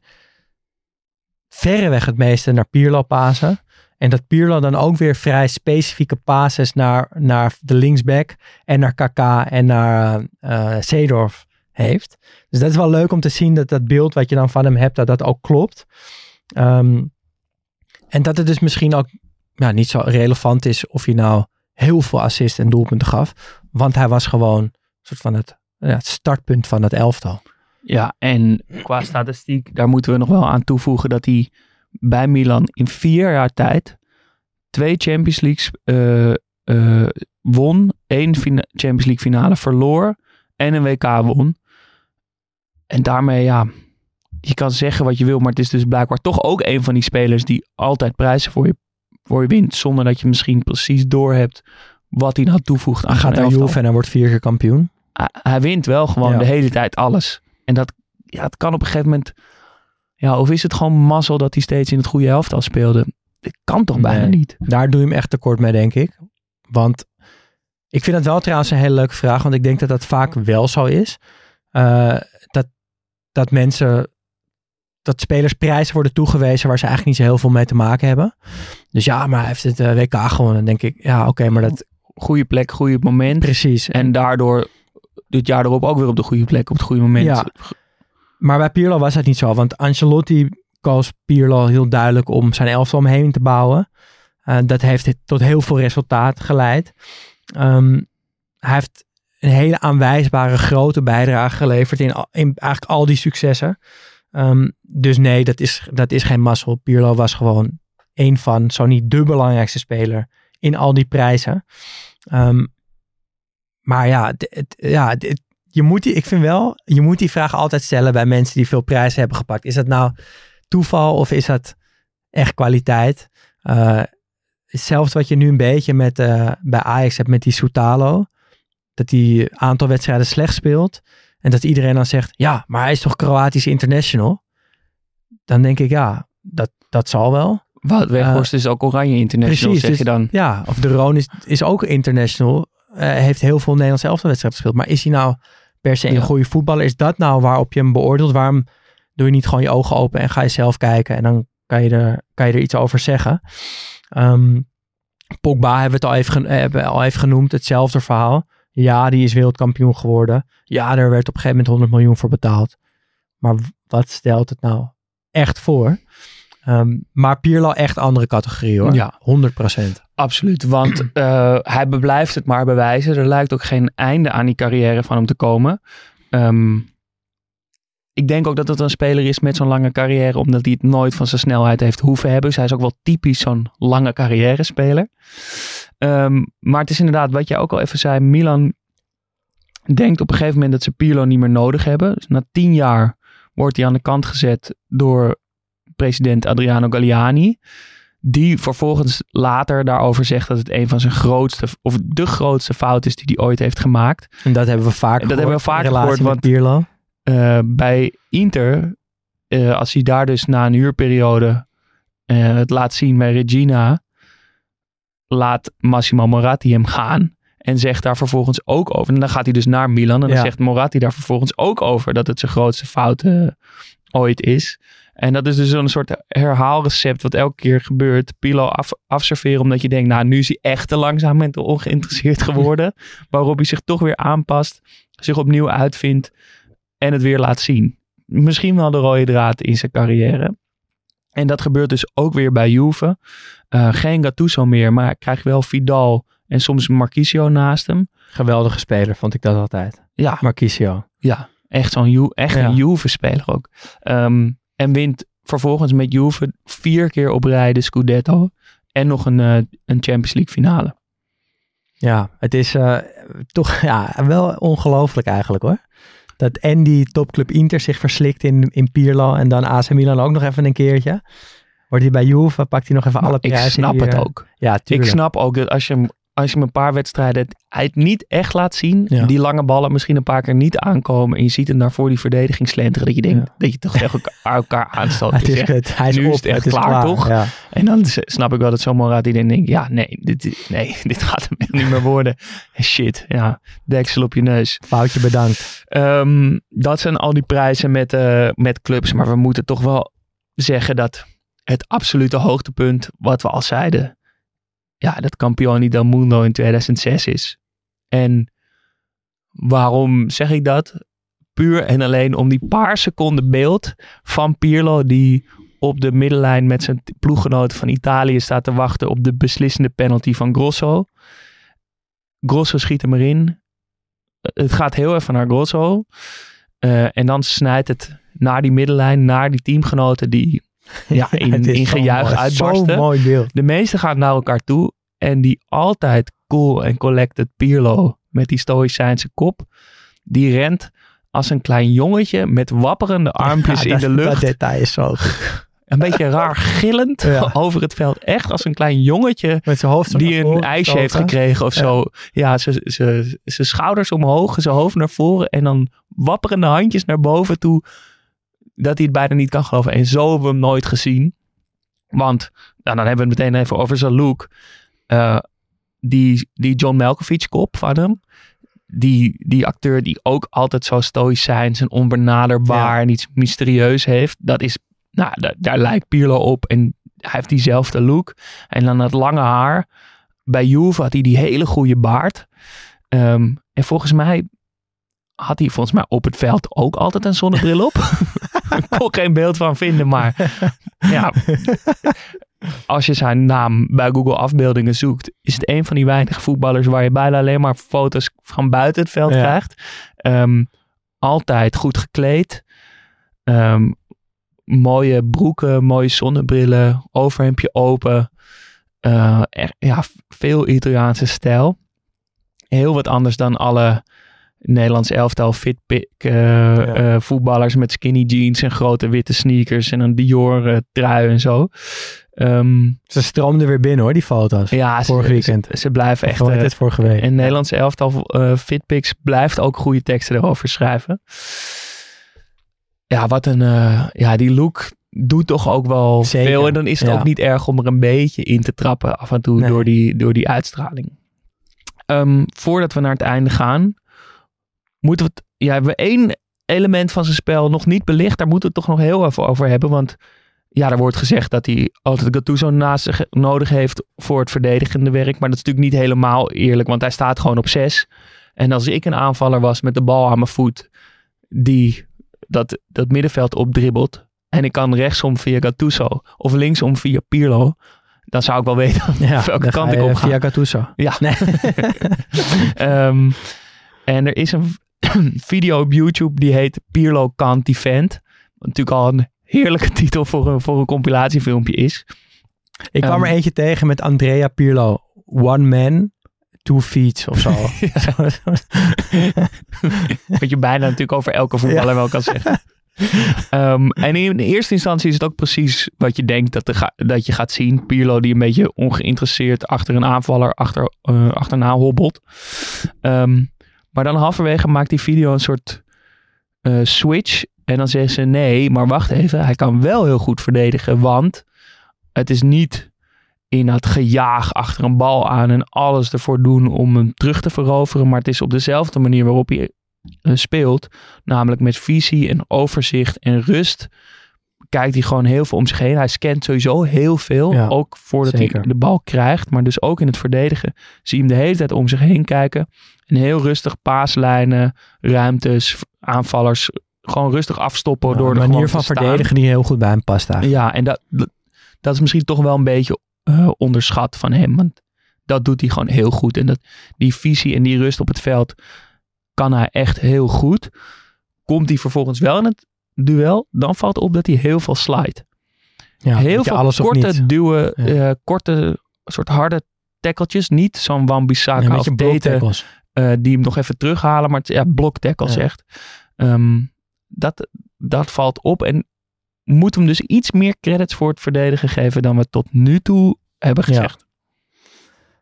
verreweg het meeste naar Pirlo pasen. En dat Pirlo dan ook weer vrij specifieke passes naar, naar de linksback en naar Kaka en naar Seedorf heeft. Dus dat is wel leuk om te zien dat dat beeld wat je dan van hem hebt, dat dat ook klopt. Ehm, en dat het dus misschien ook ja, niet zo relevant is of hij nou heel veel assist en doelpunten gaf. Want hij was gewoon een soort van het, ja, het startpunt van het elftal. Ja, en qua statistiek, daar moeten we nog wel aan toevoegen dat hij bij Milan in vier jaar tijd twee Champions Leagues eh, eh, won, één Champions League finale verloor en een WK won. En daarmee, ja, je kan zeggen wat je wil, maar het is dus blijkbaar toch ook een van die spelers die altijd prijzen voor je, voor je wint, zonder dat je misschien precies doorhebt wat hij nou toevoegt aan Hij gaat naar Juve en hij wordt vier keer kampioen. hij, hij wint wel gewoon Ja. de hele tijd alles. En dat ja, het kan op een gegeven moment. Ja, of is het gewoon mazzel dat hij steeds in het goede elftal speelde? Dat kan toch bijna Nee. niet? Daar doe je hem echt tekort mee, denk ik. Want ik vind het wel trouwens een hele leuke vraag. Want ik denk dat dat vaak wel zo is. Eh, dat, dat mensen, dat spelers prijzen worden toegewezen waar ze eigenlijk niet zo heel veel mee te maken hebben. Dus ja, maar hij heeft het eh, WK gewonnen. Dan denk ik, ja, oké, maar dat Goede plek, goede moment. precies. En daardoor dit jaar erop ook weer op de goede plek, op het goede moment. Ja. Maar bij Pirlo was dat niet zo. Want Ancelotti koos Pirlo heel duidelijk om zijn elftal omheen te bouwen. Eh, dat heeft tot heel veel resultaat geleid. Ehm, hij heeft een hele aanwijsbare grote bijdrage geleverd in, in eigenlijk al die successen. Ehm, dus nee, dat is, dat is geen mazzel. Pirlo was gewoon een van, zo niet de belangrijkste speler in al die prijzen. Ehm, maar ja, ja het- je moet die, ik vind wel, je moet die vraag altijd stellen bij mensen die veel prijzen hebben gepakt. Is dat nou toeval of is dat echt kwaliteit? Eh, hetzelfde wat je nu een beetje met, eh, bij Ajax hebt met die Soutalo. Dat een aantal wedstrijden slecht speelt. En dat iedereen dan zegt, ja, maar hij is toch Kroatisch international? Dan denk ik, ja, dat, dat zal wel. Wout Weghorst is ook Oranje International, precies, zeg dus- je dan. Ja, of de Roon is, is ook international. eh, heeft heel veel Nederlandse elftalwedstrijden gespeeld. Maar is hij nou per se een goede voetballer? Is dat nou waarop je hem beoordeelt? Waarom doe je niet gewoon je ogen open en ga je zelf kijken? En dan kan je er, kan je er iets over zeggen. Ehm, Pogba hebben we het al even, eh, hebben al even genoemd. Hetzelfde verhaal. Ja, die is wereldkampioen geworden. Ja, daar werd op een gegeven moment 100 miljoen voor betaald. Maar wat stelt het nou echt voor? Ehm, maar Pirlo echt andere categorie hoor. Ja. 100%. Absoluut, want eh, hij blijft het maar bewijzen. Er lijkt ook geen einde aan die carrière van hem te komen. Ehm, ik denk ook dat het een speler is met zo'n lange carrière, omdat hij het nooit van zijn snelheid heeft hoeven hebben. Dus hij is ook wel typisch zo'n lange carrière speler. Ehm, maar het is inderdaad, wat jij ook al even zei, Milan denkt op een gegeven moment dat ze Pirlo niet meer nodig hebben. Dus na tien jaar wordt hij aan de kant gezet door president Adriano Galliani. Die vervolgens later daarover zegt dat het een van zijn grootste, of de grootste fout is die hij ooit heeft gemaakt. En dat hebben we vaak Dat hebben we vaak gehoord, want- Pirlo. Eh, bij Inter, eh, als hij daar dus na een huurperiode eh, het laat zien bij Regina, laat Massimo Moratti hem gaan. En zegt daar vervolgens ook over. En dan gaat hij dus naar Milan. En dan Ja. zegt Moratti daar vervolgens ook over dat het zijn grootste fout ooit is. En dat is dus zo'n soort herhaalrecept wat elke keer gebeurt. Pilo af, afserveren omdat je denkt, nou nu is hij echt te langzaam en te ongeïnteresseerd geworden. waarop hij zich toch weer aanpast, zich opnieuw uitvindt en het weer laat zien. Misschien wel de rode draad in zijn carrière. En dat gebeurt dus ook weer bij Juve. Eh, geen Gattuso meer, maar hij krijgt wel Vidal en soms Marquisio naast hem. Geweldige speler, vond ik dat altijd. Ja, Marquisio. ja echt zo'n Ju- echt Ja. een Juve-speler ook. Ehm, en wint vervolgens met Juve vier keer op rij de Scudetto. En nog een, eh, een Champions League finale. Ja, het is eh, toch ja, wel ongelooflijk eigenlijk hoor. Dat en die topclub Inter zich verslikt in, in Pirlo en dan AC Milan ook nog even een keertje. Wordt hij bij Juve, pakt hij nog even alle ik prijzen. snap die, het ook. Ja, Ik snap ook dat als je hem als je hem een paar wedstrijden hij het niet echt laat zien. Ja. Die lange ballen misschien een paar keer niet aankomen. En je ziet hem daarvoor die verdediging slenteren. Dat je denkt Ja. dat je toch tegen elkaar, elkaar aanstoot. Het Je is, het, hij is nu op, is het echt is klaar, toch? Ja. En dan snap ik wel dat zo'n Morad die dan denkt. Ja, nee dit, nee, dit gaat hem echt niet meer worden. Shit, ja. Deksel op je neus. Foutje bedankt. Ehm, dat zijn al die prijzen met, eh, met clubs. Maar we moeten toch wel zeggen dat het absolute hoogtepunt, wat we al zeiden, ja, dat Campioni del Mundo in 2006 is. En waarom zeg ik dat? Puur en alleen om die paar seconden beeld van Pirlo die op de middenlijn met zijn ploeggenoot van Italië staat te wachten op de beslissende penalty van Grosso. Grosso schiet hem erin. Het gaat heel even naar Grosso. Eh, en dan snijdt het naar die middenlijn, naar die teamgenoten die ja, in, in gejuich mooi. uitbarsten. Mooi beeld. De meesten gaan naar elkaar toe. En die altijd cool en collected Pirlo met die stoïcijnse kop. Die rent als een klein jongetje met wapperende armpjes Ja, in de lucht. Dat detail is zo. Een beetje raar gillend Ja. over het veld. Echt als een klein jongetje Met zijn hoofd die een ijsje heeft gekregen of Ja. zo. Ja, zijn schouders omhoog, zijn hoofd naar voren en dan wapperende handjes naar boven toe. Dat hij het bijna niet kan geloven. En zo hebben we hem nooit gezien. Want, nou, dan hebben we het meteen even over zijn look. Eh, die, die John Malkovich kop van hem. Die, die acteur die ook altijd zo stoïcijns en onbenaderbaar Ja. en iets mysterieus heeft. Dat is, nou, daar, lijkt Pirlo op. En hij heeft diezelfde look. En dan het lange haar. Bij Juve had hij die hele goede baard. Ehm, en volgens mij had hij volgens mij op het veld ook altijd een zonnebril op. Ik kon geen beeld van vinden, maar ja. Als je zijn naam bij Google afbeeldingen zoekt, is het een van die weinige voetballers waar je bijna alleen maar foto's van buiten het veld Ja. krijgt. Ehm, altijd goed gekleed. Ehm, mooie broeken, mooie zonnebrillen, overhemdje open. Eh, er- ja, veel Italiaanse stijl. Heel wat anders dan alle Nederlands elftal fitpick eh, eh, voetballers met skinny jeans en grote witte sneakers en een Dior eh, trui en zo. Ehm, Ze stroomden weer binnen hoor, die foto's. ja, ze, Vorig weekend. Ze, ze blijven echt. het vorige week? en Nederlandse elftal Fitpix blijft ook goede teksten erover schrijven. Ja, wat een... ja, die look doet toch ook wel Zeker, veel. En dan is het ja. ook niet erg om er een beetje in te trappen af en toe Nee. door, die, door die uitstraling. Ehm, voordat we naar het einde gaan, moeten we het... Ja, hebben we één element van zijn spel nog niet belicht. Daar moeten we het toch nog heel even over hebben. Want ja, er wordt gezegd dat hij altijd Gattuso naast zich nodig heeft voor het verdedigende werk. Maar dat is natuurlijk niet helemaal eerlijk, want hij staat gewoon op zes. En als ik een aanvaller was met de bal aan mijn voet, die dat, dat middenveld opdribbelt. En ik kan rechtsom via Gattuso of linksom via Pirlo. Dan zou ik wel weten ja, welke kant ik op ga. Via Gattuso. Ja. Nee. Ehm, en er is een video op YouTube die heet Pirlo Can't Defend. Wat natuurlijk al een heerlijke titel voor een, voor een compilatiefilmpje is. Ik kwam Ehm. er eentje tegen met Andrea Pirlo. One man, two feet of zo. Wat je bijna natuurlijk over elke voetballer wel kan zeggen. Ehm, en in eerste instantie is het ook precies wat je denkt dat, ga- dat je gaat zien. Pirlo die een beetje ongeïnteresseerd achter een aanvaller achter, eh, achterna hobbelt. Ehm, maar dan halverwege maakt die video een soort eh, switch. En dan zeggen ze nee, maar wacht even. Hij kan wel heel goed verdedigen, want het is niet in het gejaag achter een bal aan en alles ervoor doen om hem terug te veroveren. Maar het is op dezelfde manier waarop hij eh, speelt. Namelijk met visie en overzicht en rust. Kijkt hij gewoon heel veel om zich heen. Hij scant sowieso heel veel. Ja, ook voordat zeker. hij de bal krijgt. Maar dus ook in het verdedigen. Zie je hem de hele tijd om zich heen kijken. En heel rustig paaslijnen, ruimtes, aanvallers. Gewoon rustig afstoppen door er manier van verdedigen die heel goed bij hem past eigenlijk. Ja, en dat, dat, is misschien toch wel een beetje eh, onderschat van hem. Want dat doet hij gewoon heel goed. En dat, die visie en die rust op het veld kan hij echt heel goed. Komt hij vervolgens wel in het duel, dan valt op dat hij heel veel slide. Ja, heel je veel alles korte duwen, Ja. eh, korte soort harde tackletjes. Niet zo'n Ja, Wan-Bissaka een of Eh, die hem nog even terughalen. Maar het, ja, echt. Ehm, dat, dat valt op. En moet hem dus iets meer credits voor het verdedigen geven dan we tot nu toe hebben Ja. gezegd.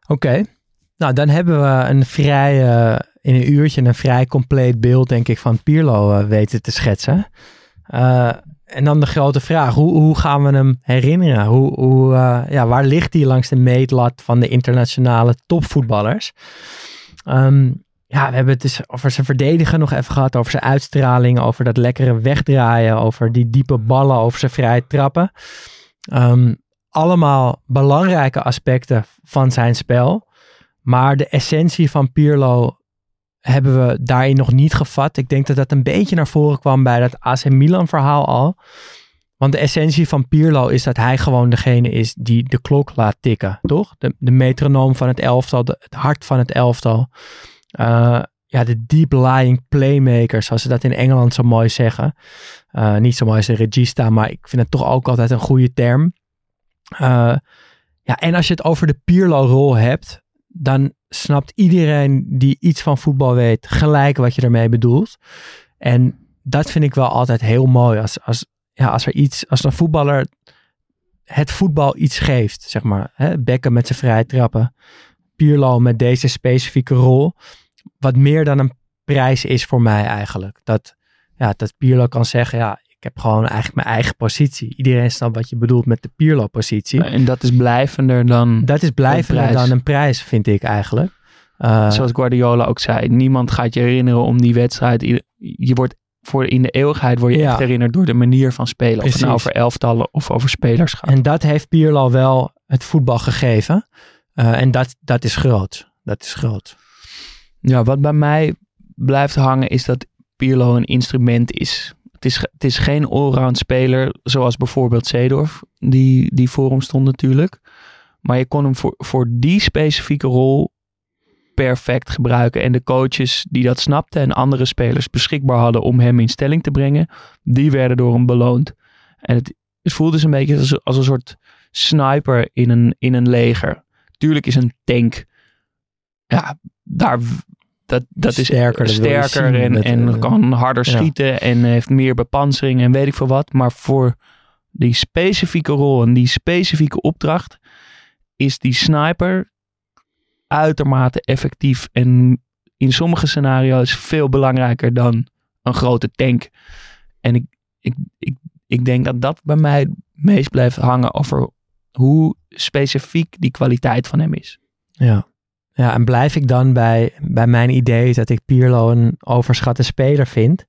Oké. Nou, dan hebben we een vrij, eh, in een uurtje een vrij compleet beeld, denk ik, van Pirlo eh, weten te schetsen. En dan de grote vraag, hoe, hoe gaan we hem herinneren? Hoe, hoe, ja, waar ligt hij langs de meetlat van de internationale topvoetballers? Ehm, ja, we hebben het dus over zijn verdedigen nog even gehad, over zijn uitstraling, over dat lekkere wegdraaien, over die diepe ballen, over zijn vrije trappen. Ehm, allemaal belangrijke aspecten van zijn spel. Maar de essentie van Pirlo hebben we daarin nog niet gevat. Ik denk dat dat een beetje naar voren kwam bij dat AC Milan verhaal al. Want de essentie van Pirlo is dat hij gewoon degene is die de klok laat tikken, toch? De, de metronoom van het elftal, het hart van het elftal. Eh, ja, de deep lying playmaker, zoals ze dat in Engeland zo mooi zeggen. Eh, niet zo mooi als de regista, maar ik vind het toch ook altijd een goede term. Eh, ja, en als je het over de Pirlo-rol hebt, dan snapt iedereen die iets van voetbal weet gelijk wat je ermee bedoelt. En dat vind ik wel altijd heel mooi. Als, als, ja, als er iets, als een voetballer het voetbal iets geeft, zeg maar. Hè? Bekken met zijn vrije trappen. Pirlo met deze specifieke rol. Wat meer dan een prijs is voor mij eigenlijk. Dat, ja, dat Pirlo kan zeggen, ja, ik heb gewoon eigenlijk mijn eigen positie. Iedereen snapt wat je bedoelt met de Pirlo-positie. En dat is blijvender dan, Dat is blijvender dan een prijs, vind ik eigenlijk. Uh, zoals Guardiola ook zei, niemand gaat je herinneren om die wedstrijd. Je, je wordt voor in de eeuwigheid word je Ja. echt herinnerd door de manier van spelen. Of het nou over elftallen of over spelers gaat. En dat heeft Pirlo wel het voetbal gegeven. Uh, en dat, dat is groot. Dat is groot. Ja, wat bij mij blijft hangen is dat Pirlo een instrument is. Het is, het is geen allround speler zoals bijvoorbeeld Seedorf, die, die voor hem stond natuurlijk. Maar je kon hem voor, voor die specifieke rol perfect gebruiken. En de coaches die dat snapten en andere spelers beschikbaar hadden om hem in stelling te brengen, die werden door hem beloond. En het, het voelde dus een beetje als, als een soort sniper in een, in een leger. Tuurlijk is een tank, ja, daar, dat, dat is Sterker, sterker en, met, en eh, kan harder ja. schieten en heeft meer bepansering en weet ik veel wat. Maar voor die specifieke rol en die specifieke opdracht is die sniper uitermate effectief en in sommige scenario's veel belangrijker dan een grote tank. En ik, ik, ik, ik denk dat dat bij mij het meest blijft hangen over hoe specifiek die kwaliteit van hem is. Ja. Ja, en blijf ik dan bij, bij mijn idee dat ik Pirlo een overschatte speler vind.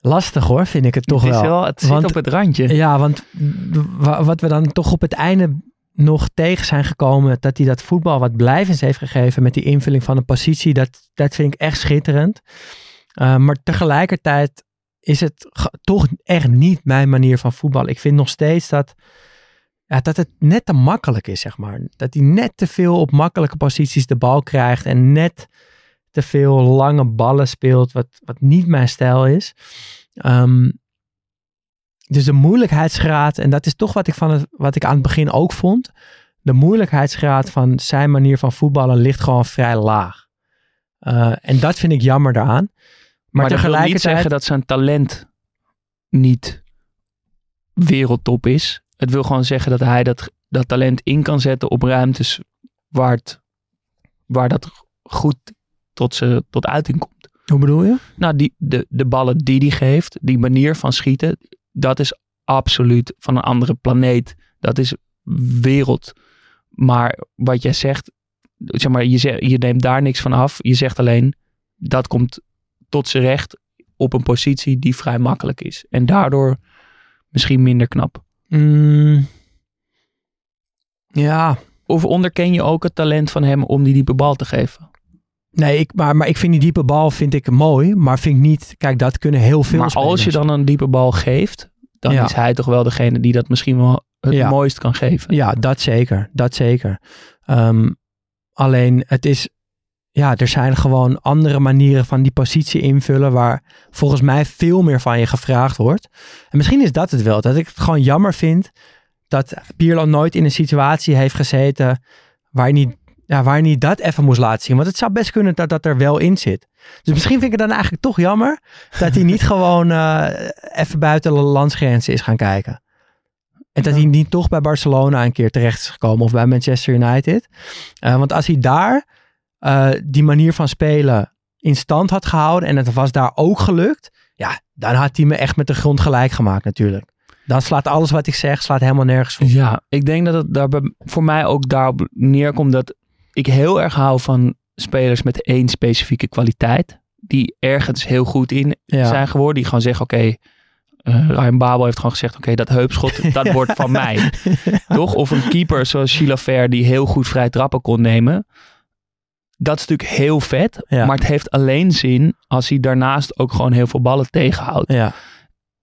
Lastig hoor, vind ik het toch het is wel. wel het zit Want- op het randje. Ja, want wa- wat we dan toch op het einde nog tegen zijn gekomen, dat hij dat voetbal wat blijvends heeft gegeven met die invulling van een positie, dat, dat vind ik echt schitterend. Uh, maar tegelijkertijd is het toch echt niet mijn manier van voetbal. Ik vind nog steeds dat, ja, dat het net te makkelijk is, zeg maar. Dat hij net te veel op makkelijke posities de bal krijgt en net te veel lange ballen speelt, wat, wat niet mijn stijl is. Um, dus de moeilijkheidsgraad, en dat is toch wat ik, van het, wat ik aan het begin ook vond. De moeilijkheidsgraad van zijn manier van voetballen ligt gewoon vrij laag. Uh, en dat vind ik jammer daaraan. Maar, Maar, dat wil niet tegelijkertijd. zeggen dat zijn talent niet wereldtop is. Het wil gewoon zeggen dat hij dat, dat talent in kan zetten op ruimtes waar, het, waar dat goed tot, ze, tot uiting komt. Hoe bedoel je? Nou, die, de, de ballen die hij geeft, die manier van schieten, dat is absoluut van een andere planeet. Dat is wereld. Maar wat jij zegt, zeg maar, je, zegt, je neemt daar niks van af. Je zegt alleen, dat komt tot zijn recht op een positie die vrij makkelijk is. En daardoor misschien minder knap. Mm, ja, Of onderken je ook het talent van hem om die diepe bal te geven? Nee, ik, maar, maar ik vind die diepe bal vind ik mooi, maar vind ik niet, kijk, dat kunnen heel veel maar als je dan een diepe bal geeft, dan Ja. is hij toch wel degene die dat misschien wel het Ja. mooist kan geven. Ja, dat zeker. Dat zeker. Um, alleen het is, ja, er zijn gewoon andere manieren van die positie invullen waar volgens mij veel meer van je gevraagd wordt. En misschien is dat het wel, dat ik het gewoon jammer vind dat Pirlo nooit in een situatie heeft gezeten waar hij niet, ja, waar hij niet dat even moest laten zien. Want het zou best kunnen dat dat er wel in zit. Dus misschien vind ik het dan eigenlijk toch jammer dat hij niet gewoon uh, even buiten de landsgrenzen is gaan kijken. En dat hij niet toch bij Barcelona een keer terecht is gekomen of bij Manchester United. Eh, want als hij daar eh, die manier van spelen in stand had gehouden en het was daar ook gelukt, ja, dan had hij me echt met de grond gelijk gemaakt natuurlijk. Dan slaat alles wat ik zeg, slaat helemaal nergens op. Ja, ik denk dat het daar voor mij ook daarop neerkomt dat ik heel erg hou van spelers met één specifieke kwaliteit. Die ergens heel goed in Ja. zijn geworden. Die gewoon zeggen, oké, eh, Ryan Babel heeft gewoon gezegd, oké, dat heupschot, dat wordt van mij. Toch? Of een keeper zoals Sheila Ver die heel goed vrij trappen kon nemen. Dat is natuurlijk heel vet. Ja. Maar het heeft alleen zin als hij daarnaast ook gewoon heel veel ballen tegenhoudt. Ja,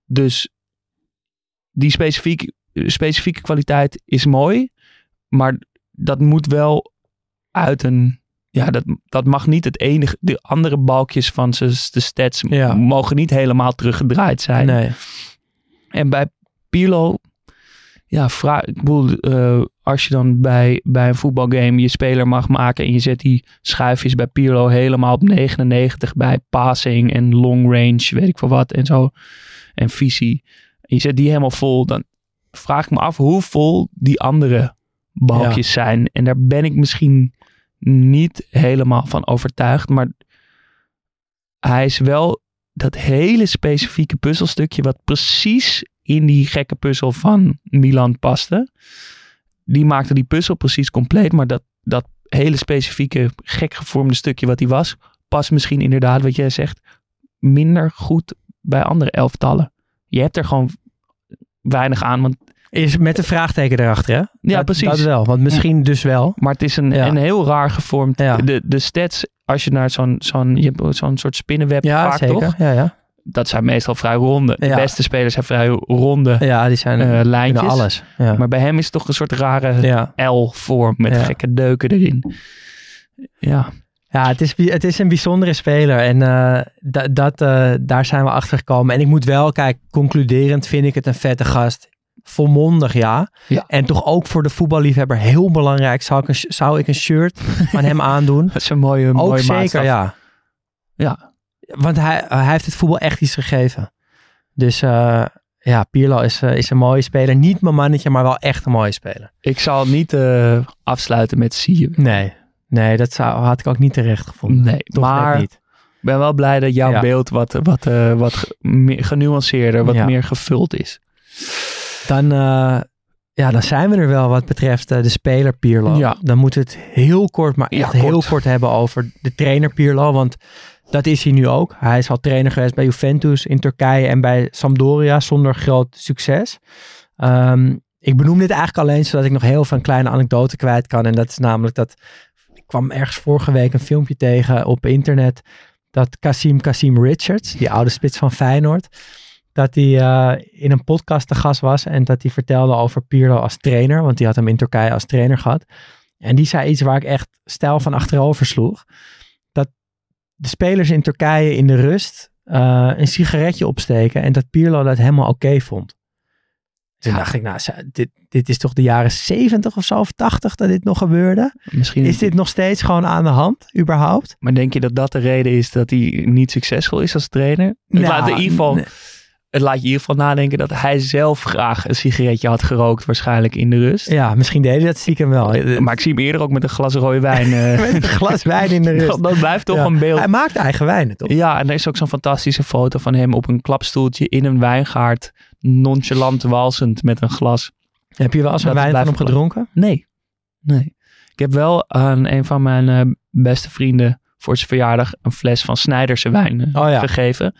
Dus die specifieke, specifieke kwaliteit is mooi. Maar dat moet wel uit een... Ja, dat, dat mag niet het enige... De andere balkjes van de stats Ja. mogen niet helemaal teruggedraaid zijn. nee. En bij Pirlo... Ja, vraag, ik bedoel, eh, als je dan bij, bij een voetbalgame je speler mag maken en je zet die schuifjes bij Pirlo helemaal op 99 bij passing en long range, weet ik veel wat en zo, en visie. En je zet die helemaal vol, dan vraag ik me af hoe vol die andere balkjes zijn. En daar ben ik misschien niet helemaal van overtuigd, maar hij is wel dat hele specifieke puzzelstukje wat precies in die gekke puzzel van Milan paste. Die maakte die puzzel precies compleet, maar dat, dat hele specifieke gek gevormde stukje wat hij was, past misschien inderdaad, wat jij zegt, minder goed bij andere elftallen. Je hebt er gewoon weinig aan, want, Is met een vraagteken erachter, hè? Ja, Dat- precies. Dat wel, want misschien dus wel. maar het is een, Ja. een heel raar gevormd. Ja. De, de stats, als je naar zo'n zo'n zo'n soort spinnenweb Ja, vaak zeker. toch? Ja, ja. Dat zijn meestal vrij ronde. De beste spelers zijn vrij ronde ja, die zijn kunnen lijntjes. alles. Maar bij hem is het toch een soort rare. L-vorm met gekke deuken erin. Ja, Ja, het is, het is een bijzondere speler. En eh, da- dat, eh, daar zijn we achter gekomen. En ik moet wel, kijk, concluderend vind ik het een vette gast. Volmondig, ja. Ja. En toch ook voor de voetballiefhebber heel belangrijk. Zou ik een, zou ik een shirt van hem aandoen? dat is een mooie, ook mooie zeker, maatstaf. ja. Ja. Want hij, hij heeft het voetbal echt iets gegeven. Dus eh, ja, Pirlo is, eh, is een mooie speler. Niet mijn mannetje, maar wel echt een mooie speler. Ik zal niet eh, afsluiten met zie je. Nee, nee dat zou, had ik ook niet terecht gevonden. Nee, Toch maar niet. ik ben wel blij dat jouw Ja. beeld wat, wat, wat genuanceerder, wat Ja. meer gevuld is. Dan, eh, ja, dan zijn we er wel wat betreft eh, de speler Pirlo. Ja. Dan moeten we het heel kort, maar Ja, echt heel kort. hebben over de trainer Pirlo. Want dat is hij nu ook. Hij is al trainer geweest bij Juventus in Turkije en bij Sampdoria zonder groot succes. Ehm, ik benoem dit eigenlijk alleen zodat ik nog heel veel kleine anekdoten kwijt kan. En dat is namelijk dat ik kwam ergens vorige week een filmpje tegen op internet. Dat Kasim Kasim Richards, die oude spits van Feyenoord, dat hij eh, in een podcast te gast was en dat hij vertelde over Pirlo als trainer, want die had hem in Turkije als trainer gehad. En die zei iets waar ik echt stijl van achterover sloeg. Dat de spelers in Turkije in de rust eh, een sigaretje opsteken en dat Pirlo dat helemaal oké vond. Toen Ja. dacht ik, nou, dit, dit is toch de jaren 70 of zo, of 80 dat dit nog gebeurde? Misschien Is dit nog steeds gewoon aan de hand, überhaupt? Maar denk je dat dat de reden is dat hij niet succesvol is als trainer? Nou, laat, in ieder geval, nee. Het laat je in ieder geval nadenken dat hij zelf graag een sigaretje had gerookt, waarschijnlijk in de rust. Ja, misschien deed hij dat stiekem wel. Maar ik zie hem eerder ook met een glas rode wijn. eh, Met een glas wijn in de rust. dat, dat blijft toch Ja. een beeld. Hij maakt eigen wijnen, toch? Ja, en er is ook zo'n fantastische foto van hem op een klapstoeltje in een wijngaard, nonchalant walsend met een glas. Heb je wel eens een wijn van hem gedronken? Nee, nee. Ik heb wel aan een van mijn eh, beste vrienden voor zijn verjaardag een fles van Snijderse wijn eh, Oh ja. gegeven.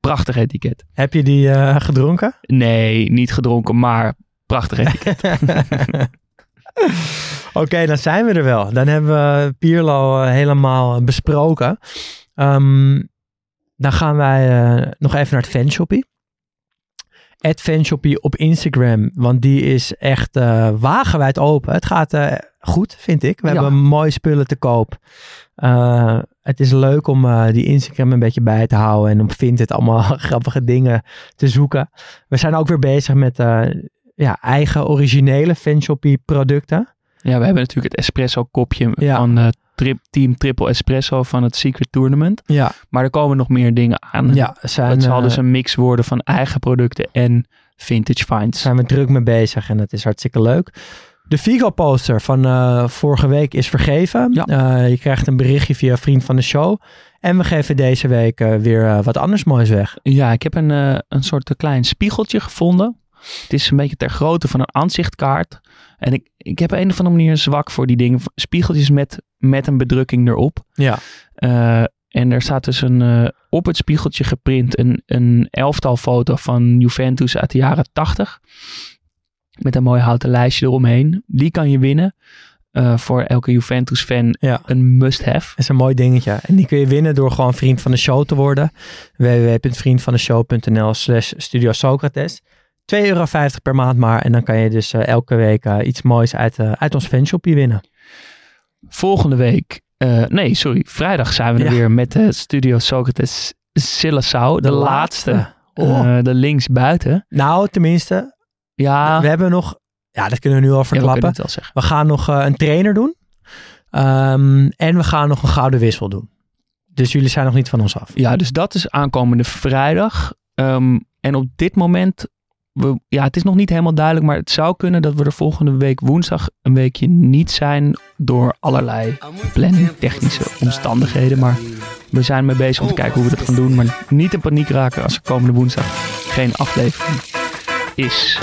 Prachtig etiket. Heb je die eh, gedronken? Nee, niet gedronken, maar prachtig etiket. Oké, dan zijn we er wel. Dan hebben we Pierlo eh, helemaal besproken. Ehm, dan gaan wij nog even naar het fanshoppie. Het fanshoppie op Instagram, want die is echt wagenwijd open. Het gaat goed, vind ik. We Ja. hebben mooie spullen te koop. Eh, het is leuk om eh, die Instagram een beetje bij te houden en om Vinted allemaal grappige dingen te zoeken. We zijn ook weer bezig met eh, ja, eigen originele fanshoppie producten. ja, we hebben natuurlijk het espresso kopje Ja. van trip, Team Triple Espresso van het Secret Tournament. Ja, Maar er komen nog meer dingen aan. ja zijn, het zal dus een mix worden van eigen producten en vintage finds. zijn we druk mee bezig en dat is hartstikke leuk. De Vigo-poster van eh, vorige week is vergeven. Ja. Eh, je krijgt een berichtje via Vriend van de Show. En we geven deze week eh, weer wat anders moois weg. Ja, ik heb een, een soort klein spiegeltje gevonden. Het is een beetje ter grootte van een aanzichtkaart. En ik, ik heb op een of andere manier een zwak voor die dingen. Spiegeltjes met, met een bedrukking erop. Ja. En er staat dus een, op het spiegeltje geprint een, een elftal foto van Juventus uit de jaren 80. Met een mooi houten lijstje eromheen. Die kan je winnen. Eh, voor elke Juventus-fan Ja. een must-have. Dat is een mooi dingetje. En die kun je winnen door gewoon vriend van de show te worden. www.vriendvandeshow.nl slash Studio Socrates. 2,50 euro per maand maar. En dan kan je dus eh, elke week eh, iets moois uit, uit ons fanshopje winnen. Volgende week, nee, sorry, vrijdag zijn we er weer met de Studio Socrates Silasau. De, De laatste, laatste. Oh. de linksbuiten. Nou, tenminste. Ja, We hebben nog... Ja, dat kunnen we nu al ja, we kunnen verklappen. We gaan nog eh, een trainer doen. Ehm, en we gaan nog een gouden wissel doen. Dus jullie zijn nog niet van ons af. Ja, dus dat is aankomende vrijdag. Ehm, en op dit moment, we, ja, het is nog niet helemaal duidelijk, maar het zou kunnen dat we er volgende week woensdag een weekje niet zijn door allerlei planningtechnische omstandigheden. Maar we zijn mee bezig om te kijken hoe we dat gaan doen. Maar niet in paniek raken als er komende woensdag geen aflevering is.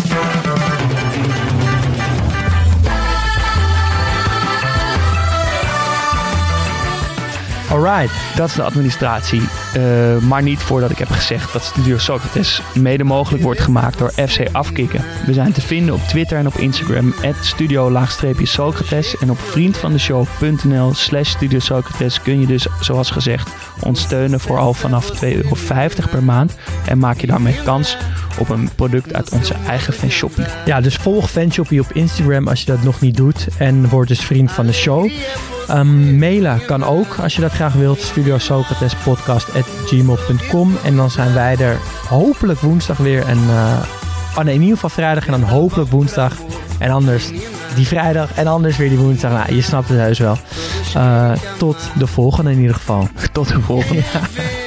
Alright. Dat is de administratie. Eh, maar niet voordat ik heb gezegd dat Studio Socrates mede mogelijk wordt gemaakt door FC Afkikken. We zijn te vinden op Twitter en op Instagram studio-socrates. En op vriendvandeshow.nl slash Studio Socrates kun je dus, zoals gezegd, ons steunen voor al vanaf 2,50 euro per maand. En maak je daarmee kans op een product uit onze eigen fanshoppie. Ja, dus volg Fanshoppie op Instagram als je dat nog niet doet. En word dus vriend van de show. Ehm, mailen kan ook als je dat graag wilt. Studio Socrates podcast gmail.com. En dan zijn wij er hopelijk woensdag weer. En, eh, oh nee, in ieder geval vrijdag en dan hopelijk woensdag. En anders die vrijdag en anders weer die woensdag. Nou, je snapt het heus wel. Eh, tot de volgende in ieder geval. Tot de volgende.